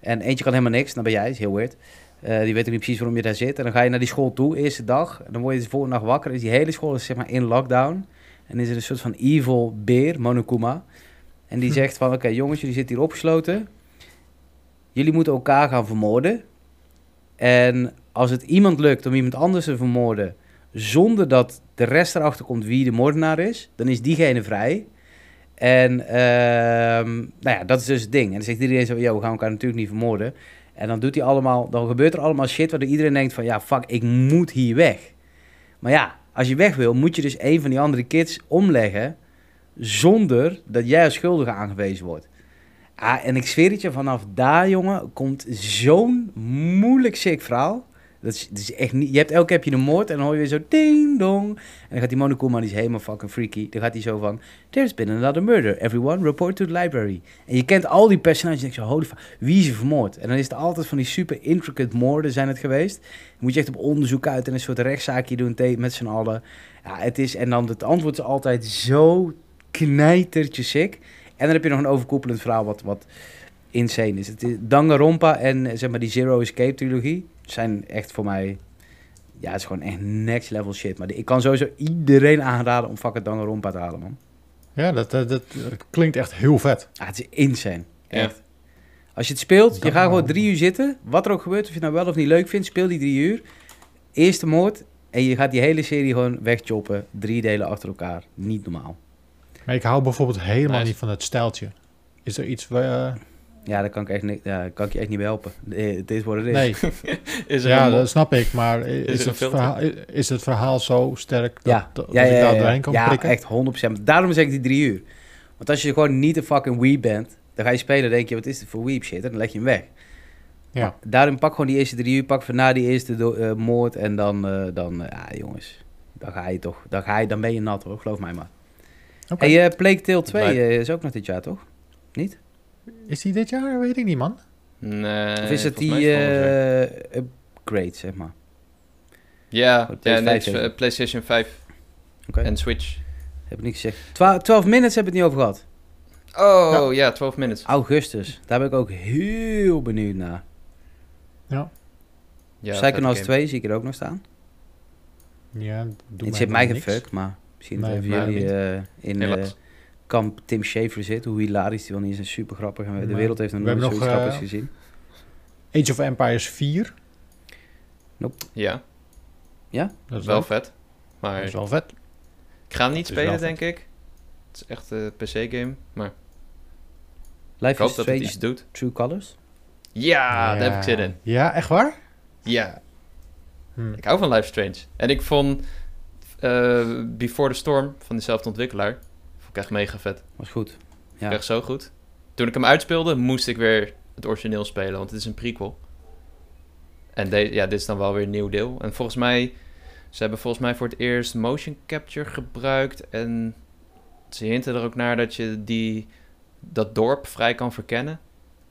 Speaker 3: En eentje kan helemaal niks, dan ben jij, is heel weird. Eh, die weet ook niet precies waarom je daar zit. En dan ga je naar die school toe, eerste dag. En dan word je de volgende dag wakker. Is die hele school is zeg maar in lockdown. En is er een soort van evil beer, Monokuma. En die
Speaker 1: Hm.
Speaker 3: zegt van, oké jongens, jullie zitten hier opgesloten. Jullie moeten elkaar gaan vermoorden. En als het iemand lukt om iemand anders te vermoorden... zonder dat de rest erachter komt wie de moordenaar is... dan is diegene vrij. En ehm, nou ja, dat is dus het ding. En dan zegt iedereen zo, yo, we gaan elkaar natuurlijk niet vermoorden. En dan doet hij allemaal, dan gebeurt er allemaal shit waardoor iedereen denkt van, ja, fuck, ik moet hier weg. Maar ja, als je weg wil, moet je dus een van die andere kids omleggen zonder dat jij als schuldige aangewezen wordt. Ah, en ik zweer het je, vanaf daar, jongen, komt zo'n moeilijk sick verhaal. Dat is, is echt niet... Je hebt elke keer heb je een moord en dan hoor je weer zo ding dong. En dan gaat die Monokuma, die is helemaal fucking freaky. Dan gaat hij zo van... There's been another murder. Everyone report to the library. En je kent al die personages en denkt zo... Holy fuck, wie is er vermoord? En dan is het altijd van die super intricate moorden zijn het geweest. Moet je echt op onderzoek uit en een soort rechtszaakje doen met z'n allen. Ja, het is... En dan het antwoord is altijd zo knijtertje sick. En dan heb je nog een overkoepelend verhaal wat, wat insane is. Het is Danganronpa en eh, zeg maar die Zero Escape trilogie zijn echt voor mij... Ja, het is gewoon echt next level shit. Maar ik kan sowieso iedereen aanraden om fucking Danganronpa te halen, man.
Speaker 1: Ja, dat, dat, dat klinkt echt heel vet.
Speaker 3: Ah, het is insane.
Speaker 2: Ja.
Speaker 3: Echt. Als je het speelt, je gaat gewoon drie uur zitten. Wat er ook gebeurt, of je het nou wel of niet leuk vindt, speel die drie uur. Eerste moord. En je gaat die hele serie gewoon wegchoppen. Drie delen achter elkaar. Niet normaal.
Speaker 1: Maar ik hou bijvoorbeeld helemaal
Speaker 2: Nice.
Speaker 1: niet van het stijltje. Is er iets waar...
Speaker 3: Ja, daar kan ik, echt ni- ja, daar kan ik je echt niet bij helpen. Eh, Het is wat het is.
Speaker 1: nee,
Speaker 2: Is er
Speaker 1: ja,
Speaker 2: een
Speaker 1: dat snap ik. Maar is, het verhaal, is het verhaal zo sterk dat,
Speaker 3: Ja,
Speaker 1: dat,
Speaker 3: ja,
Speaker 1: dat
Speaker 3: ja,
Speaker 1: ik daar
Speaker 3: ja,
Speaker 1: doorheen kan
Speaker 3: ja,
Speaker 1: prikken?
Speaker 3: echt 100%. Daarom zeg ik die drie uur. Want als je gewoon niet een fucking weep bent, dan ga je spelen en denk je, wat is dit voor weep shit? En dan leg je hem weg.
Speaker 1: Ja.
Speaker 3: Daarom pak gewoon die eerste drie uur, pak van na die eerste do- eh, moord en dan, eh, dan ja jongens, dan ga je toch, dan, ga je, dan ben je nat hoor, geloof mij maar.
Speaker 1: Oké.
Speaker 3: En je Plague Tale 2
Speaker 2: Blijf-
Speaker 3: eh, is ook nog dit jaar toch?
Speaker 1: Is die dit jaar? Weet ik niet, man.
Speaker 2: Nee,
Speaker 3: of is het die eh, upgrade, zeg maar?
Speaker 2: Ja,
Speaker 3: Voor
Speaker 2: ja
Speaker 3: PS5
Speaker 2: nee, het is,
Speaker 3: zeker?
Speaker 2: eh, PlayStation 5
Speaker 3: Oké,
Speaker 2: en Switch.
Speaker 3: heb ik niet gezegd. Twa 12 minutes heb ik het niet over gehad.
Speaker 2: Oh, ja, 12 minutes.
Speaker 3: Augustus, daar ben ik ook heel benieuwd naar.
Speaker 1: Ja.
Speaker 2: Ja,
Speaker 3: Psychonauts
Speaker 2: vette game.
Speaker 3: 2 zie ik er ook nog staan.
Speaker 1: Ja, doe
Speaker 3: Het zit mij fuck, maar misschien
Speaker 1: Nee, mij
Speaker 3: jullie eh, in eh. Kamp Tim Schafer zit. Hoe hilarisch die wel niet is en super grappig. En de wereld heeft nog nooit zoiets grappigs
Speaker 1: eh,
Speaker 3: gezien.
Speaker 1: Age of Empires 4.
Speaker 2: Ja,
Speaker 1: Dat is
Speaker 2: wel vet. Maar
Speaker 1: Dat is wel vet.
Speaker 2: ik ga hem niet spelen,
Speaker 1: vet.
Speaker 2: denk ik. Het is echt een PC-game, maar ik
Speaker 3: Life
Speaker 2: hoop
Speaker 3: is
Speaker 2: dat het
Speaker 3: Strange
Speaker 2: iets doet.
Speaker 3: True Colors.
Speaker 2: Ja, daar heb ik zin in.
Speaker 1: Ja, echt waar?
Speaker 2: Ja,
Speaker 1: Hm.
Speaker 2: ik hou van Life Strange. En ik vond eh, Before the Storm van dezelfde ontwikkelaar, ik echt mega vet.
Speaker 3: Was goed. Ja.
Speaker 2: Echt zo goed. Toen ik hem uitspeelde, moest ik weer het origineel spelen, want het is een prequel. En deze, ja, dit is dan wel weer een nieuw deel. En volgens mij Ze hebben volgens mij voor het eerst motion capture gebruikt. En ze hinten er ook naar dat je die, dat dorp vrij kan verkennen.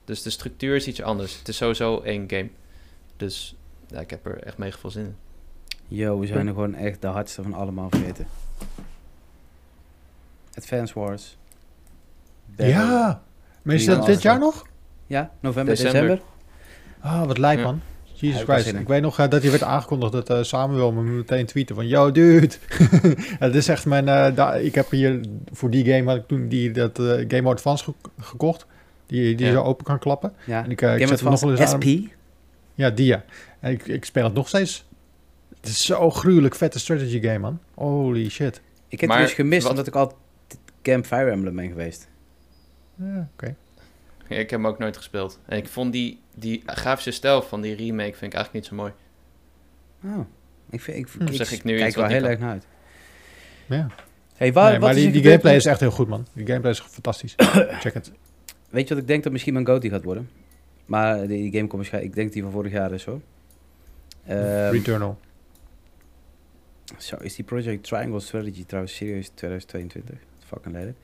Speaker 2: Dus de structuur is iets anders. Het is sowieso één game. Dus ja, ik heb er echt mega veel zin in.
Speaker 3: Yo, we zijn er gewoon echt de hardste van allemaal vergeten. Advance Wars. Battle.
Speaker 1: Ja! Maar is
Speaker 3: Drie
Speaker 1: dat dit jaar nog?
Speaker 3: Ja, november,
Speaker 2: December.
Speaker 3: december.
Speaker 1: Ah, wat lijp man.
Speaker 3: Ja,
Speaker 1: Jesus Christ. Ik weet nog eh, dat hij werd aangekondigd dat eh, Samuel me meteen tweeten van... Yo, dude! Het is echt mijn... eh, da- ik heb hier voor die game had ik toen die, dat eh, Game Boy Advance ge- gekocht. Die, die
Speaker 2: Ja.
Speaker 1: zo open kan klappen.
Speaker 3: Ja.
Speaker 1: En ik, eh, ik
Speaker 3: Game
Speaker 1: zet nog wel eens
Speaker 3: Advance
Speaker 1: aan.
Speaker 3: SP.
Speaker 1: Ja, die ja. En ik, ik speel het nog steeds. Het is zo gruwelijk vette strategy game, man. Holy shit.
Speaker 3: Ik heb
Speaker 2: Maar
Speaker 3: het dus gemist
Speaker 2: wat-
Speaker 3: omdat ik altijd Camp Fire Emblem ben geweest.
Speaker 1: Ja, oké.
Speaker 2: Ja, ik heb hem ook nooit gespeeld. En ik vond die, die grafische stijl van die remake vind ik eigenlijk niet zo mooi.
Speaker 3: Oh, ik, vind, ik,
Speaker 1: Hm.
Speaker 3: ik,
Speaker 2: Zeg ik nu
Speaker 3: kijk wel heel erg naar uit.
Speaker 1: Ja.
Speaker 3: Hey, waar,
Speaker 1: Nee,
Speaker 3: wat
Speaker 1: maar
Speaker 3: is
Speaker 1: die, gameplay is echt heel goed, man. Die gameplay is fantastisch. Check het.
Speaker 3: Weet je wat ik denk dat misschien mijn GOTY gaat worden? Maar die, die game komt waarschijnlijk... Ik denk dat die van vorig jaar is, hoor. Ehm,
Speaker 1: Returnal.
Speaker 3: Zo, is die Project Triangle Strategy trouwens serieus 2022? Fucking lelijk.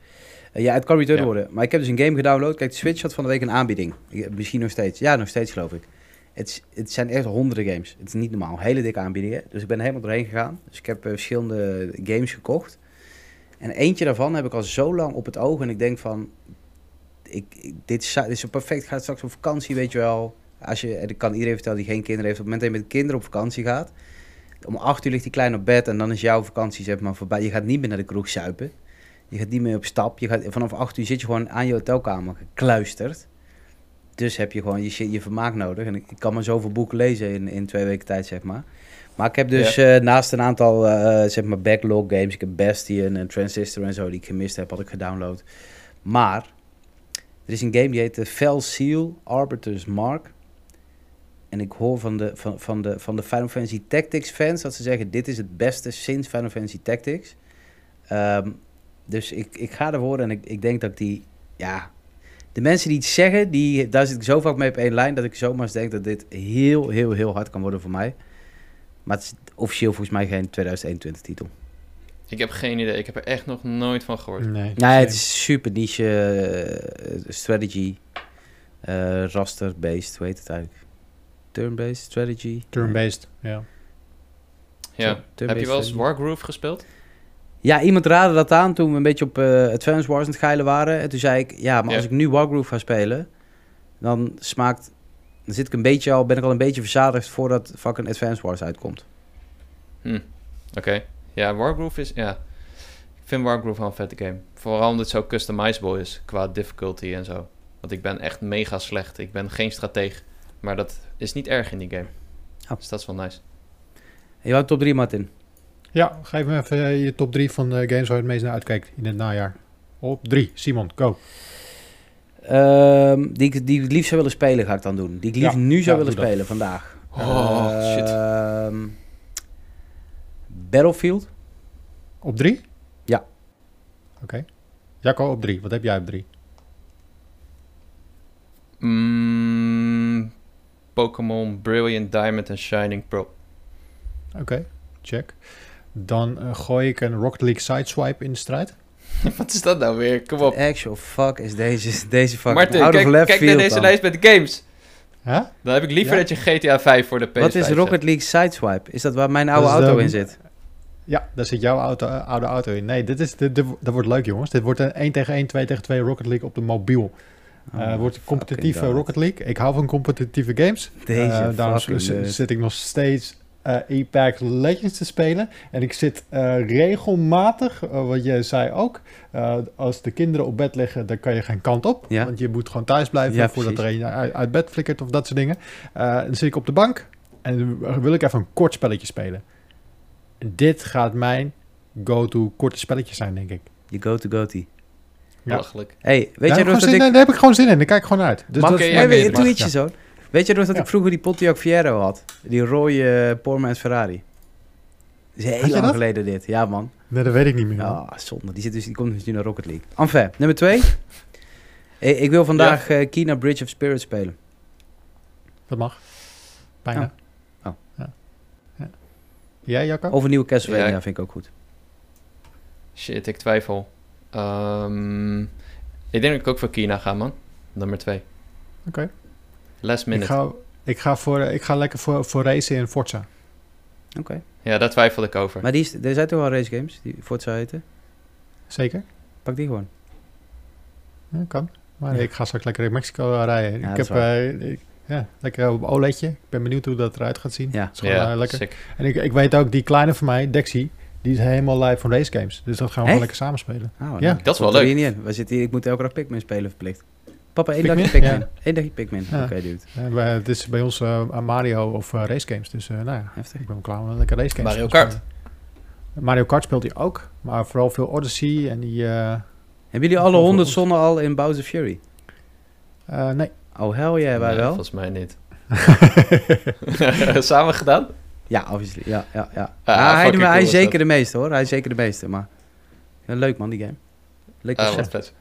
Speaker 3: Eh, ja, het kan return
Speaker 2: Ja.
Speaker 3: worden. Maar ik heb dus een game gedownload. Kijk, de Switch had van de week een aanbieding. Ik- misschien nog steeds. Ja, nog steeds geloof ik. Het, het zijn echt honderden games. Het is niet normaal. Hele dikke aanbiedingen. Dus ik ben helemaal doorheen gegaan. Dus ik heb eh, verschillende games gekocht. En eentje daarvan heb ik al zo lang op het oog. En ik denk van... Ik, ik- dit, is, dit is zo perfect. Ik ga straks op vakantie, weet je wel. Als je, en ik kan iedereen vertellen die geen kinderen heeft. Op het moment dat je met kinderen op vakantie gaat... Om acht uur ligt die klein op bed en dan is jouw vakantie zeg maar voorbij. Je gaat niet meer naar de kroeg suipen. Je gaat niet meer op stap. Je gaat, vanaf acht uur zit je gewoon aan je hotelkamer gekluisterd. Dus heb je gewoon je, shit- je vermaak nodig. En ik, ik kan maar zoveel boeken lezen in, in twee weken tijd, zeg maar. Maar ik heb dus eh, naast een aantal eh, zeg maar backlog games, ik heb Bastion en Transistor en zo die ik gemist heb, had ik gedownload. Maar er is een game die heet de Fell Seal Arbiter's Mark. En ik hoor van de, van, van, de, van de Final Fantasy Tactics fans dat ze zeggen: dit is het beste sinds Final Fantasy Tactics. Ehm, dus ik, ik ga ervoor en ik, ik denk dat ik die. Ja, de mensen die het zeggen, die, daar zit ik zo vaak mee op één lijn dat ik zomaar eens denk dat dit heel, heel, heel hard kan worden voor mij. Maar het is officieel volgens mij geen 2021 titel.
Speaker 2: Ik heb geen idee. Ik heb er echt nog nooit van gehoord.
Speaker 1: Nee.
Speaker 3: Nee, het is super niche eh, strategy. eh, raster-based, hoe heet het eigenlijk? Turn-based strategy.
Speaker 1: Turn-based, ja.
Speaker 2: Ja. Heb je wel eens Wargroove gespeeld?
Speaker 3: Ja, iemand raadde dat aan toen we een beetje op eh Advance Wars aan het geilen waren. En toen zei ik, ja, maar
Speaker 2: Ja.
Speaker 3: als ik nu Wargroove ga spelen, dan smaakt... Dan zit ik een beetje al, ben ik al een beetje verzadigd voordat fucking Advance Wars uitkomt.
Speaker 2: Hm. Oké. Ja, Wargroove is... Ja. Ik vind Wargroove wel een vette game. Vooral omdat het zo customizable is qua difficulty en zo. Want ik ben echt mega slecht. Ik ben geen strateeg. Maar dat is niet erg in die game.
Speaker 3: Oh.
Speaker 2: Dus dat is wel nice.
Speaker 3: En jouw top 3, Martin?
Speaker 1: Ja, geef me even eh, je top 3 van de games waar je het meest naar uitkijkt in het najaar. Op 3, Simon, go.
Speaker 3: Ehm, die, ik- die ik het liefst zou willen spelen, ga ik dan doen. Die ik liefst
Speaker 1: Ja,
Speaker 3: nu zou
Speaker 1: ja,
Speaker 3: willen
Speaker 1: dat.
Speaker 3: spelen, vandaag.
Speaker 2: Oh, shit.
Speaker 3: Ehm, Battlefield.
Speaker 1: Op 3?
Speaker 3: Ja.
Speaker 1: Oké. Jacco op 3. Wat heb jij op 3?
Speaker 2: Mm, Pokémon Brilliant Diamond en Shining Pearl.
Speaker 1: Oké, check. Dan eh, gooi ik een Rocket League Sideswipe in de strijd.
Speaker 2: Wat is dat nou weer? Kom op.
Speaker 3: Actual fuck is deze, deze fucking
Speaker 2: Martin,
Speaker 3: out of
Speaker 2: kijk,
Speaker 3: left
Speaker 2: kijk naar
Speaker 3: field
Speaker 2: deze
Speaker 3: dan.
Speaker 2: lijst met de games.
Speaker 1: Hè?
Speaker 2: Dan heb ik liever
Speaker 1: Ja?
Speaker 2: dat je GTA 5 voor de PS5
Speaker 3: Wat is
Speaker 2: zet.
Speaker 3: Rocket League Sideswipe? Is dat waar mijn oude
Speaker 1: de-
Speaker 3: auto in zit?
Speaker 1: Ja, daar zit jouw auto, eh, oude auto in. Nee, dit is, dit, dit- dat wordt leuk jongens. Dit wordt een 1 tegen 1, 2 tegen 2 Rocket League op de mobiel.
Speaker 3: Oh,
Speaker 1: Eh, wordt competitieve. Rocket League. Ik hou van competitieve games.
Speaker 3: Deze
Speaker 1: Eh, daarom
Speaker 3: lust.
Speaker 1: zit ik nog steeds eh Apex Legends te spelen. En ik zit eh, regelmatig, eh, wat jij zei ook, eh, als de kinderen op bed liggen, dan kan je geen kant op.
Speaker 3: Ja.
Speaker 1: Want je moet gewoon thuis blijven
Speaker 3: Ja,
Speaker 1: voordat er een uit, uit bed flikkert of dat soort dingen. Eh, dan zit ik op de bank en dan wil ik even een kort spelletje spelen. En dit gaat mijn go-to korte spelletje zijn, denk ik.
Speaker 3: Je go-to-goatee.
Speaker 1: Ja.
Speaker 2: Belachelijk.
Speaker 3: Hey, weet
Speaker 1: daar,
Speaker 3: je
Speaker 1: heb ik
Speaker 3: nog
Speaker 1: gewoon
Speaker 3: dat
Speaker 1: zin
Speaker 3: ik...
Speaker 1: in, daar heb ik gewoon zin in. Daar kijk ik gewoon uit. Dus
Speaker 3: Mag
Speaker 1: dat
Speaker 2: ja, weet
Speaker 1: Ja.
Speaker 3: zo? Weet je nog dat
Speaker 1: Ja.
Speaker 3: ik vroeger die Pontiac Fiero had? Die rode uh, Poormans Ferrari. Dat is heel
Speaker 1: Had je
Speaker 3: lang
Speaker 1: dat?
Speaker 3: geleden dit. Ja, man.
Speaker 1: Nee, dat weet ik niet meer.
Speaker 3: Ja, zonde. Die, zit dus, die komt dus nu naar Rocket League. Enfin, nummer twee. ik, ik wil vandaag eh, Kina Bridge of Spirit spelen.
Speaker 1: Dat mag. Bijna.
Speaker 3: Oh.
Speaker 1: Jij, Jacco?
Speaker 3: Over nieuwe Castlevania
Speaker 2: Ja.
Speaker 3: vind ik ook goed.
Speaker 2: Shit, ik twijfel. Ehm, ik denk dat ik ook voor Kina ga, man. Nummer 2.
Speaker 1: Oké.
Speaker 2: Last
Speaker 1: Ik ga, ik, ga voor, ik ga lekker voor, voor racen in Forza.
Speaker 3: Oké.
Speaker 2: Ja, daar twijfel ik over.
Speaker 3: Maar die is, er zijn toch wel race games die Forza heten?
Speaker 1: Zeker?
Speaker 3: Pak die gewoon.
Speaker 1: Ja, kan. Maar
Speaker 3: Ja.
Speaker 1: ik ga straks lekker in Mexico eh, rijden.
Speaker 3: Ja,
Speaker 1: ik heb eh, ik- ja, lekker op OLEDje. Ik ben benieuwd hoe dat eruit gaat zien.
Speaker 3: Ja.
Speaker 1: is gewoon eh, lekker.
Speaker 2: sick.
Speaker 1: En ik, ik weet ook, die kleine van mij, Dexy, die is helemaal live van race games. Dus dat gaan we gewoon lekker samen spelen.
Speaker 3: Oh,
Speaker 1: Ja.
Speaker 3: nou,
Speaker 2: Dat is wel leuk.
Speaker 3: hier niet in. We zitten hier, ik moet elke dag Pikmin spelen verplicht. Papa, één dagje Pikmin.
Speaker 1: Ja.
Speaker 3: Eén dagje Pikmin.
Speaker 1: Ja.
Speaker 3: Oké, dude.
Speaker 1: Het is bij ons eh, Mario of eh, race games. Dus eh, nou ja,
Speaker 3: Heftig.
Speaker 1: ik ben klaar met lekker race games.
Speaker 2: Mario Kart.
Speaker 1: Mario Kart speelt hij ook. Maar vooral veel Odyssey en die... eh,
Speaker 3: Hebben jullie alle
Speaker 1: Voor- voor
Speaker 3: 100
Speaker 1: ons.
Speaker 3: zonnen al in Bowser Fury?
Speaker 1: eh, nee.
Speaker 3: Oh, hell yeah, wij
Speaker 2: Nee,
Speaker 3: wel.
Speaker 2: Volgens mij niet. Samen gedaan?
Speaker 3: Ja, obviously. Ja, ja, ja.
Speaker 2: Ah,
Speaker 3: Ah, hij, is zeker
Speaker 2: dat.
Speaker 3: de meeste hoor. Hij is zeker de meeste, maar... Ja, leuk man, die game. Leuk
Speaker 2: Ah,
Speaker 3: concept.
Speaker 2: wat vet.
Speaker 1: Heel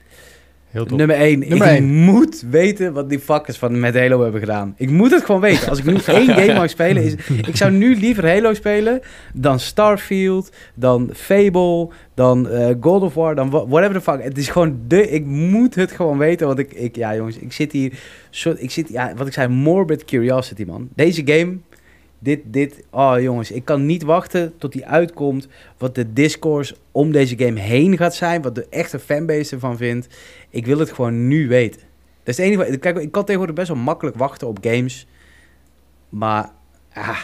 Speaker 1: top.
Speaker 3: Nummer 1.
Speaker 1: Nummer
Speaker 3: ik
Speaker 1: één.
Speaker 3: moet weten wat die fuckers van met Halo hebben gedaan. Ik moet het gewoon weten. Als ik nu één game mag spelen, is... Ik zou nu liever Halo spelen dan Starfield, dan Fable, dan eh, God of War, dan wha- whatever the fuck. Het is gewoon de... Ik moet het gewoon weten, want ik... ik ja, jongens, ik zit hier... Soort, ik zit... Ja, wat ik zei, morbid curiosity, man. Deze game... Dit, dit... Oh, jongens, ik kan niet wachten tot die uitkomt. Wat de discourse om deze game heen gaat zijn. Wat de echte fanbase ervan vindt. Ik wil het gewoon nu weten. Dat is het enige. Kijk, ik kan tegenwoordig best wel makkelijk wachten op games. Maar ah,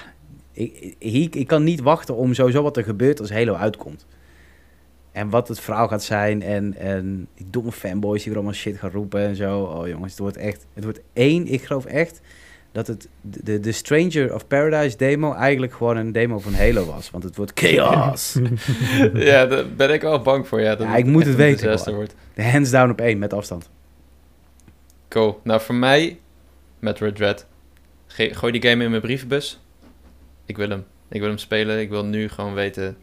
Speaker 3: ik, ik, kan niet wachten om sowieso wat er gebeurt als Halo uitkomt. En wat het verhaal gaat zijn. En, en die domme fanboys die weer allemaal shit gaan roepen en zo. Oh jongens, het wordt echt. Het wordt één. Ik geloof echt dat het de, de Stranger of Paradise demo eigenlijk gewoon een demo van Halo was. Want het wordt chaos.
Speaker 2: ja, daar ben ik wel bang voor. Ja, dat
Speaker 3: Ja, ik moet het weten
Speaker 2: wordt.
Speaker 3: De hands down op één met afstand.
Speaker 2: Cool. Nou, voor mij, met Red gooi die game in mijn brievenbus. Ik wil hem. Ik wil hem spelen. Ik wil nu gewoon weten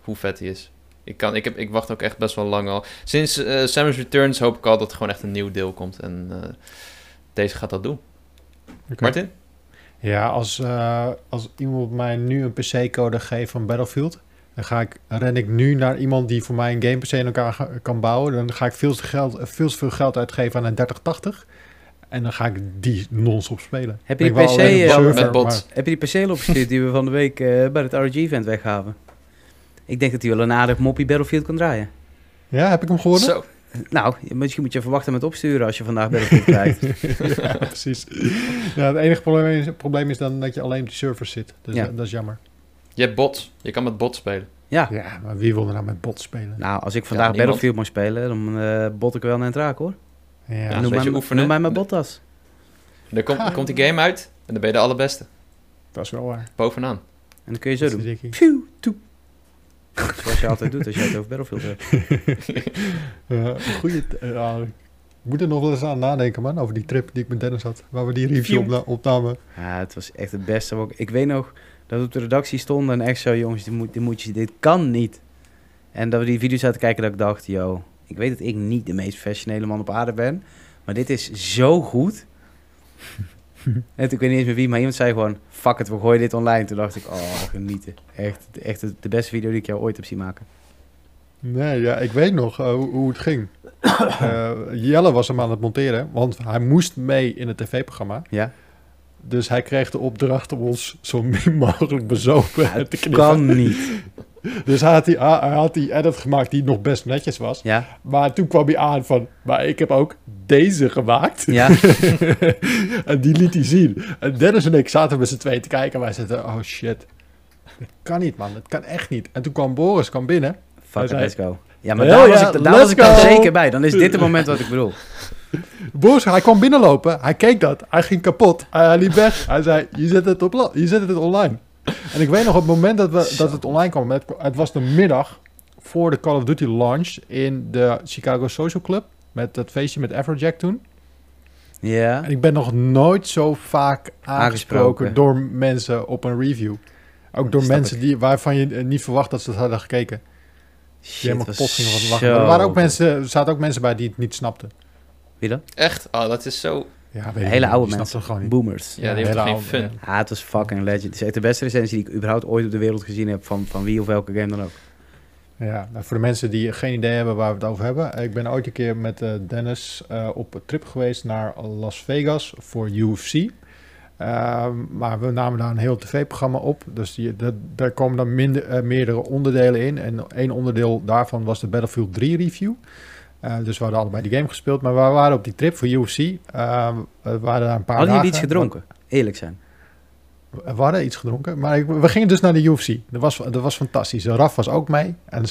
Speaker 2: hoe vet hij is. Ik, kan, ik, heb, ik wacht ook echt best wel lang al. Sinds eh Samus Returns hoop ik al dat er gewoon echt een nieuw deel komt. En eh, deze gaat dat doen.
Speaker 1: Oké.
Speaker 2: Martin?
Speaker 1: Ja, als, eh, als iemand mij nu een PC-code geeft van Battlefield, dan ga ik, ren ik nu naar iemand die voor mij een game PC in elkaar ga- kan bouwen. Dan ga ik veel te, geld, veel te veel geld uitgeven aan een 3080. En dan ga ik die non-stop spelen.
Speaker 3: Heb je die PC, eh,
Speaker 1: server,
Speaker 2: met bots?
Speaker 1: maar-
Speaker 3: Heb je die PC opgestuurd die we van de week eh, bij het RG-event weggaven? Ik denk dat hij wel een aardig moppie Battlefield kan draaien.
Speaker 1: Ja, heb ik hem gewonnen?
Speaker 3: Nou, Nou, misschien moet je verwachten met opsturen als je vandaag Battlefield krijgt.
Speaker 1: ja, precies. Ja, het enige probleem is, probleem is dan dat je alleen op die servers zit. Dus
Speaker 3: Ja.
Speaker 1: dat, dat is jammer.
Speaker 2: Je hebt bots. Je kan met bots spelen.
Speaker 3: Ja.
Speaker 1: Ja, maar wie wil er nou met bots spelen?
Speaker 3: Nou, als ik vandaag. Battlefield mag spelen, dan eh, bot ik wel naar het raak hoor.
Speaker 1: Ja,
Speaker 2: Ja,
Speaker 3: noem, mij,
Speaker 2: oefenen.
Speaker 3: noem mij maar Bottas.
Speaker 2: Dan komt,
Speaker 1: Ah.
Speaker 2: komt die game uit en dan ben je de allerbeste.
Speaker 1: dat is wel waar.
Speaker 2: Bovenaan.
Speaker 3: En dan kun je zo
Speaker 1: Dat
Speaker 3: doen.
Speaker 1: is dikkie.
Speaker 3: Zoals je altijd doet als je het over Battlefield hebt.
Speaker 1: Ja, t- ja, ik moet er nog wel eens aan nadenken, man. Over die trip die ik met Dennis had. Waar we die review opna- opnamen.
Speaker 3: Ja, het was echt het beste. wat Ik, ik weet nog dat we op de redactie stonden en echt zo, jongens, dit moet, dit moet je, dit kan niet. En dat we die video's zaten kijken dat ik dacht, yo, ik weet dat ik niet de meest professionele man op aarde ben, maar dit is zo goed. en ik weet niet eens meer wie, maar iemand zei gewoon, fuck het, we gooien dit online. Toen dacht ik, oh, genieten. Echt, echt de, beste video die ik jou ooit heb zien maken.
Speaker 1: Nee, ja, ik weet nog eh, hoe, het ging. Eh, Jelle was hem aan het monteren, want hij moest mee in het tv-programma.
Speaker 3: Ja?
Speaker 1: Dus hij kreeg de opdracht om ons zo min mogelijk bezopen
Speaker 3: Ja,
Speaker 1: te knippen.
Speaker 3: kan niet.
Speaker 1: Dus hij had die, hij had die edit gemaakt die nog best netjes was.
Speaker 3: Ja?
Speaker 1: Maar toen kwam hij aan van, maar ik heb ook deze gemaakt.
Speaker 3: Ja?
Speaker 1: en die liet hij zien. En Dennis en ik zaten met z'n tweeën te kijken. En wij zeiden, oh shit. Dat kan niet, man. Dat kan echt niet. En toen kwam Boris kwam binnen.
Speaker 3: Fuck it,
Speaker 1: zei-
Speaker 3: let's go. Ja, maar daar was ik, daar was ik dan zeker bij. Dan is dit het moment wat ik bedoel.
Speaker 1: Boris, hij kwam binnenlopen. Hij keek dat. Hij ging kapot. Hij liep weg. Hij zei, je zet het, op, je zet het online. En ik weet nog, op het moment dat, we, dat het online kwam... Het, het was de middag voor de Call of Duty launch... in de Chicago Social Club. Met dat feestje met Afrojack toen.
Speaker 3: Ja?
Speaker 1: En ik ben nog nooit zo vaak aangesproken,
Speaker 3: Aangesproken.
Speaker 1: door mensen op een review. Ook door
Speaker 3: Snap
Speaker 1: mensen die, waarvan je eh, niet verwacht dat ze het hadden gekeken. Die
Speaker 3: Shit,
Speaker 1: helemaal
Speaker 3: was
Speaker 1: kapot gingen van
Speaker 3: zo
Speaker 1: Maar er waren ook mensen, er zaten ook mensen bij die het niet snapten.
Speaker 3: Wie dan?
Speaker 2: Echt? Oh, dat is zo...
Speaker 1: Ja, weet
Speaker 3: Hele
Speaker 1: niet.
Speaker 3: oude
Speaker 1: Die
Speaker 3: mensen.
Speaker 1: gewoon niet.
Speaker 3: Boomers.
Speaker 2: Ja, die toch geen
Speaker 1: oude-
Speaker 2: fun.
Speaker 1: ja.
Speaker 3: Ja, het was fucking legend. Het is echt de beste recensie die ik überhaupt ooit op de wereld gezien heb van, van wie of welke game dan ook.
Speaker 1: Ja, nou, voor de mensen die geen idee hebben waar we het over hebben. Ik ben ooit een keer met eh, Dennis eh, op een trip geweest naar Las Vegas voor UFC. Ehm, maar we namen daar een heel tv-programma op. Dus die, dat, daar komen dan minder, eh, meerdere onderdelen in. En één onderdeel daarvan was de Battlefield 3 review. Eh, dus we hadden allebei die game gespeeld. Maar we waren op die trip voor UFC. Ehm, we waren daar een paar
Speaker 3: Hadden
Speaker 1: dagen.
Speaker 3: jullie iets gedronken? Eerlijk zijn.
Speaker 1: We hadden iets gedronken, maar we gingen dus naar de UFC. Dat was, dat was fantastisch. Raf was ook mee. En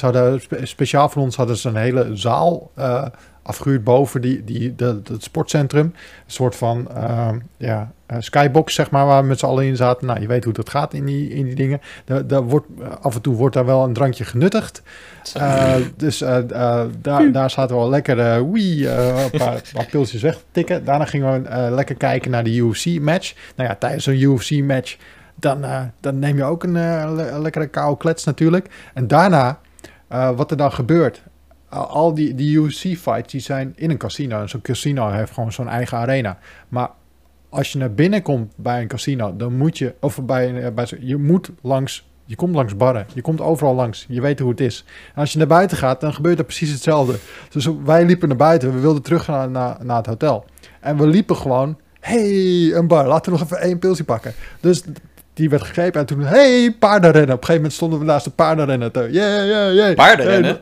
Speaker 1: speciaal voor ons hadden ze een hele zaal eh, afgehuurd boven die, die, de, het sportcentrum. Een soort van ehm, ja, eh, skybox, zeg maar, waar we met z'n allen in zaten. Nou, je weet hoe dat gaat in die, in die dingen. Daar, daar wordt, eh, af en toe wordt daar wel een drankje genuttigd. Eh, dus eh, eh, daar, daar zaten we al lekker uh, wee, eh, een paar, paar pilsjes weg te tikken. Daarna gingen we eh, lekker kijken naar de UFC-match. Nou ja, tijdens een UFC-match, dan, eh, dan neem je ook een, eh, le- een lekkere koude klets natuurlijk. En daarna, eh, wat er dan gebeurt. Al- die, die UFC-fights, die zijn in een casino. En zo'n casino heeft gewoon zo'n eigen arena. Maar als je naar binnen komt bij een casino, dan moet je, of bij, eh, bij, je moet langs, je komt langs barren, je komt overal langs, je weet hoe het is. En als je naar buiten gaat, dan gebeurt er precies hetzelfde. Dus wij liepen naar buiten, we wilden terug naar, naar, naar het hotel. En we liepen gewoon, hey, een bar, laten we nog even één pilsje pakken. Dus die werd gegrepen en toen, hey, paardenrennen. Op een gegeven moment stonden we naast de paardenrennen. te- Yeah, yeah, yeah.
Speaker 2: Paardenrennen?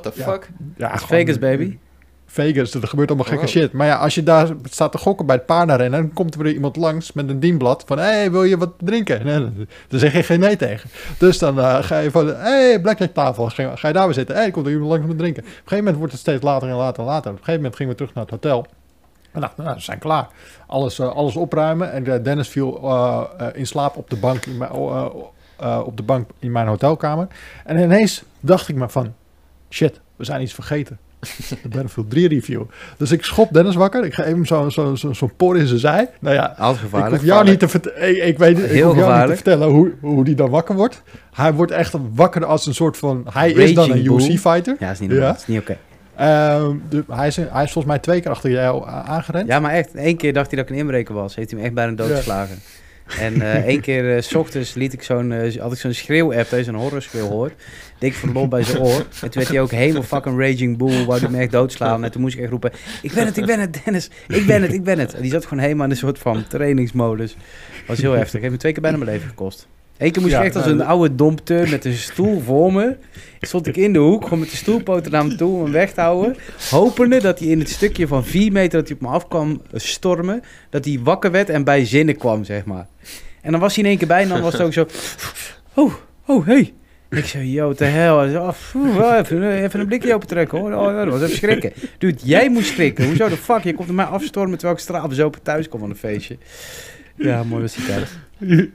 Speaker 2: What the
Speaker 1: Ja.
Speaker 2: fuck?
Speaker 1: ja, gewoon-
Speaker 3: Vegas, baby.
Speaker 1: Vegas, er gebeurt allemaal gekke
Speaker 2: Wow.
Speaker 1: shit. Maar ja, als je daar staat te gokken bij het paardenrennen, dan komt er weer iemand langs met een dienblad van, hé, hey, wil je wat drinken? Nee, dan zeg je geen nee tegen. Dus dan eh, ga je van, hé, hey, blackjack tafel, ga, ga je daar weer zitten. Hé, hey, komt er iemand langs met drinken. Op een gegeven moment wordt het steeds later en later en later. Op een gegeven moment gingen we terug naar het hotel. En dachten, nou, we zijn klaar. Alles, eh, alles opruimen. En eh, Dennis viel in slaap op de bank in mijn, eh, eh, op de bank in mijn hotelkamer. En ineens dacht ik me van, shit, we zijn iets vergeten. De Battlefield 3 review. Dus ik schop Dennis wakker. Ik geef hem zo'n zo, zo, zo'n por in zijn zij. Nou ja,
Speaker 3: Altijd
Speaker 1: ik
Speaker 3: gevaarlijk.
Speaker 1: hoef jou niet te, ik, ik weet, ik hoef jou niet te vertellen hoe, hoe die dan wakker wordt. Hij wordt echt wakker als een soort van... Hij is dan een. UFC-fighter.
Speaker 3: Ja, is niet.
Speaker 1: Ja.
Speaker 3: Is niet oké.
Speaker 1: Ehm, de- hij, is, hij is volgens mij twee keer achter jou a- aangerend.
Speaker 3: Ja, maar echt. Eén keer dacht hij dat ik een inbreker was. Heeft hij me echt bijna doodgeslagen. En eh één keer eh, s ochtends liet ik zo'n, eh, had ik zo'n schreeuw-app, dat je zo'n horrorschreeuw hoort. Dik van lol bij zijn oor. En toen werd hij ook helemaal fucking raging bull, wou hij me echt doodslaan. En toen moest ik echt roepen, ik ben het, ik ben het, Dennis. Ik ben het, ik ben het. En die zat gewoon helemaal in een soort van trainingsmodus. was heel heftig. Heeft me twee keer bijna mijn leven gekost. Eén keer moest
Speaker 1: Ja,
Speaker 3: ik echt als
Speaker 1: nou,
Speaker 3: een oude dompteur met een stoel voor me. Stond ik in de hoek, gewoon met de stoelpoten naar me toe om hem weg te houden. Hopende dat hij in het stukje van 4 meter dat hij op me af kwam stormen, dat hij wakker werd en bij zinnen kwam, zeg maar. En dan was hij in één keer bij en dan was het ook zo... Oh, oh, hey. Ik zei, yo, te hel. Zei, oh, phew, wel even, even een blikje open trekken, hoor. Oh, dat was even schrikken. Dude, jij moet schrikken. Hoezo de fuck? Je komt er mij afstormen terwijl ik straatbezopen thuis kom van een feestje. Ja, mooi was die tijd.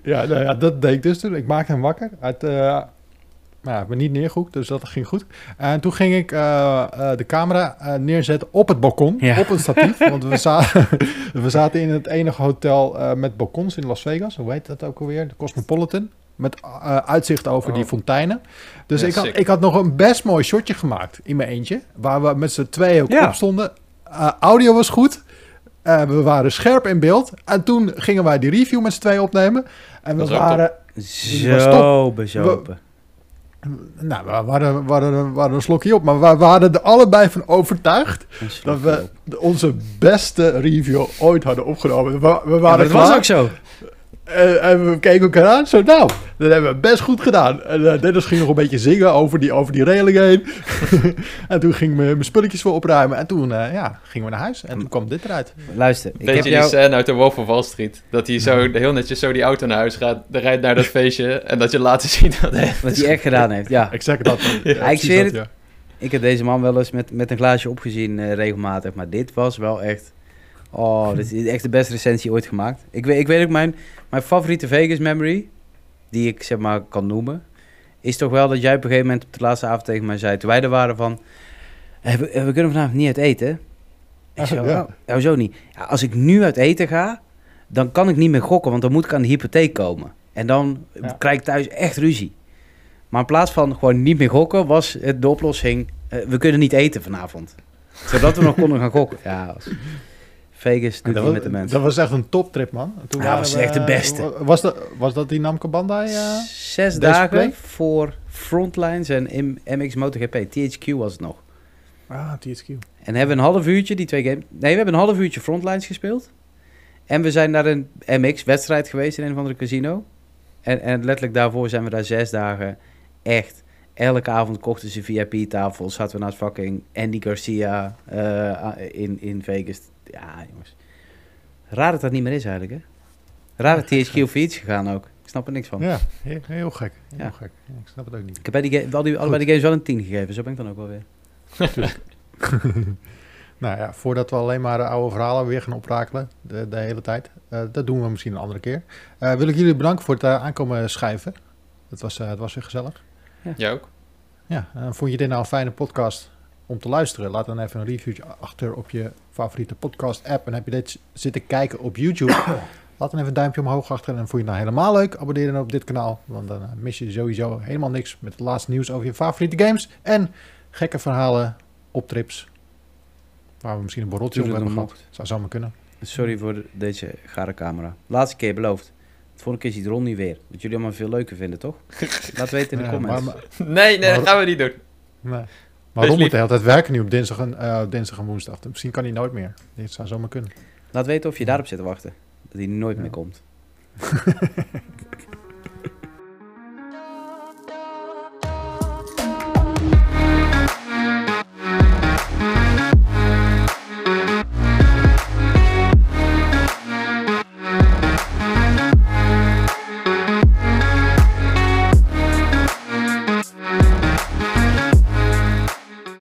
Speaker 1: Ja, nou ja, dat deed ik dus toen. Ik maakte hem wakker. Uit, eh nou, ja, ik ben niet neergehoekt, dus dat ging goed. En toen ging ik eh, eh, de camera eh, neerzetten op het balkon,
Speaker 3: Ja.
Speaker 1: op een statief. want we, za we zaten in het enige hotel eh, met balkons in Las Vegas. Hoe heet dat ook alweer? De Cosmopolitan. Met eh, uitzicht over die
Speaker 2: Oh.
Speaker 1: fonteinen. Dus
Speaker 2: Ja,
Speaker 1: ik, had,
Speaker 2: sick.
Speaker 1: ik had nog een best mooi shotje gemaakt in mijn eentje. Waar we met z'n tweeën ook
Speaker 3: Ja.
Speaker 1: op stonden. Eh, audio was goed. Eh, we waren scherp in beeld. En toen gingen wij die review met z'n tweeën opnemen. En we waren
Speaker 3: Zo bezopen.
Speaker 1: nou, we waren, waren, waren een slokje op, maar we waren er allebei van overtuigd dat we
Speaker 3: op.
Speaker 1: onze beste review ooit hadden opgenomen. We, we
Speaker 3: Ja,
Speaker 1: waren
Speaker 3: dat was ook zo.
Speaker 1: En, en we keken elkaar aan. Zo, nou, dat hebben we best goed gedaan. En eh, Dennis ging nog een beetje zingen over die, over die reling heen. en toen ging ik mijn spulletjes voor opruimen. En toen eh, ja, gingen we naar huis. En toen kwam dit eruit.
Speaker 3: Luister, ik heb
Speaker 2: Weet je die
Speaker 3: jou...
Speaker 2: scène uit de Wolf of Wall Street? Dat hij zo heel netjes zo die auto naar huis gaat, dan rijdt naar dat feestje en dat je later ziet dat hij...
Speaker 3: Wat hij echt gedaan heeft, ja.
Speaker 1: Exact dat. Ja,
Speaker 3: ik zweer
Speaker 1: dat,
Speaker 3: het.
Speaker 1: ja.
Speaker 3: Ik heb deze man wel eens met, met een glaasje opgezien eh, regelmatig. Maar dit was wel echt... Oh, dit is echt de beste recensie ooit gemaakt. Ik weet, ik weet ook, mijn, mijn favoriete Vegas memory, die ik zeg maar kan noemen, is toch wel dat jij op een gegeven moment op de laatste avond tegen mij zei, toen wij er waren van, "Eh, we, eh, we kunnen vanavond niet uit eten. Ik zo,
Speaker 1: Ja.
Speaker 3: oh, nou zo niet. Ja, als ik nu uit eten ga, dan kan ik niet meer gokken, want dan moet ik aan de hypotheek komen. En dan
Speaker 1: Ja.
Speaker 3: krijg ik thuis echt ruzie. Maar in plaats van gewoon niet meer gokken, was het de oplossing, eh, we kunnen niet eten vanavond. Zodat we nog konden gaan gokken. Ja, was Vegas doet met de mensen.
Speaker 1: dat was echt een toptrip, man. Toen
Speaker 3: Ja, was
Speaker 1: we,
Speaker 3: echt de
Speaker 1: eh,
Speaker 3: beste.
Speaker 1: Was dat, was dat die Namco Bandai? eh?
Speaker 3: Zes dagen
Speaker 1: play?
Speaker 3: voor Frontlines en MX MotoGP. THQ was het nog.
Speaker 1: Ah, THQ.
Speaker 3: En hebben we een half uurtje, die twee games... Nee, we hebben een half uurtje Frontlines gespeeld. En we zijn naar een MX-wedstrijd geweest in een of andere casino. En, en letterlijk daarvoor zijn we daar zes dagen echt... Elke avond kochten ze VIP-tafels. Zaten we naast fucking Andy Garcia eh, in, in Vegas. Ja, jongens. Raar dat dat niet meer is eigenlijk, hè? Raar dat THQ of iets gegaan ook. Ik snap er niks van.
Speaker 1: Ja, heel, heel gek. Heel
Speaker 3: Ja.
Speaker 1: gek. Ja, ik snap het ook niet.
Speaker 3: Ik heb bij die, al die, allebei die games wel een 10 gegeven. Zo ben ik dan ook wel weer.
Speaker 1: Nou ja, voordat we alleen maar de oude verhalen weer gaan oprakelen, de, de hele tijd. eh, dat doen we misschien een andere keer. Eh, wil ik jullie bedanken voor het eh, aankomen schrijven. Het was, eh, het was weer gezellig.
Speaker 2: Jij ook?
Speaker 1: Ja, en vond je dit nou een fijne podcast om te luisteren? Laat dan even een reviewtje achter op je favoriete podcast app. En heb je dit zitten kijken op YouTube? Laat dan even een duimpje omhoog achter. En vond je het nou helemaal leuk? Abonneer dan op dit kanaal. Want dan eh, mis je sowieso helemaal niks met het laatste nieuws over je favoriete games. En gekke verhalen op trips. Waar we misschien een borreltje op hebben gehad. Zou zomaar kunnen.
Speaker 3: Sorry voor de- deze gare camera. Laatste keer beloofd. De volgende keer ziet Ron niet weer. Wat jullie allemaal veel leuker vinden, toch? Laat weten in de
Speaker 1: Ja,
Speaker 3: comments.
Speaker 1: maar, maar,
Speaker 2: Nee, nee, dat gaan we niet doen.
Speaker 1: nee. Maar Ron moet
Speaker 2: lief.
Speaker 1: de hele tijd werken nu op dinsdag en, eh, dinsdag en woensdag. Misschien kan hij nooit meer. Dit zou zomaar kunnen.
Speaker 3: Laat weten of je daarop zit te wachten. Dat hij nooit
Speaker 1: Ja.
Speaker 3: meer komt.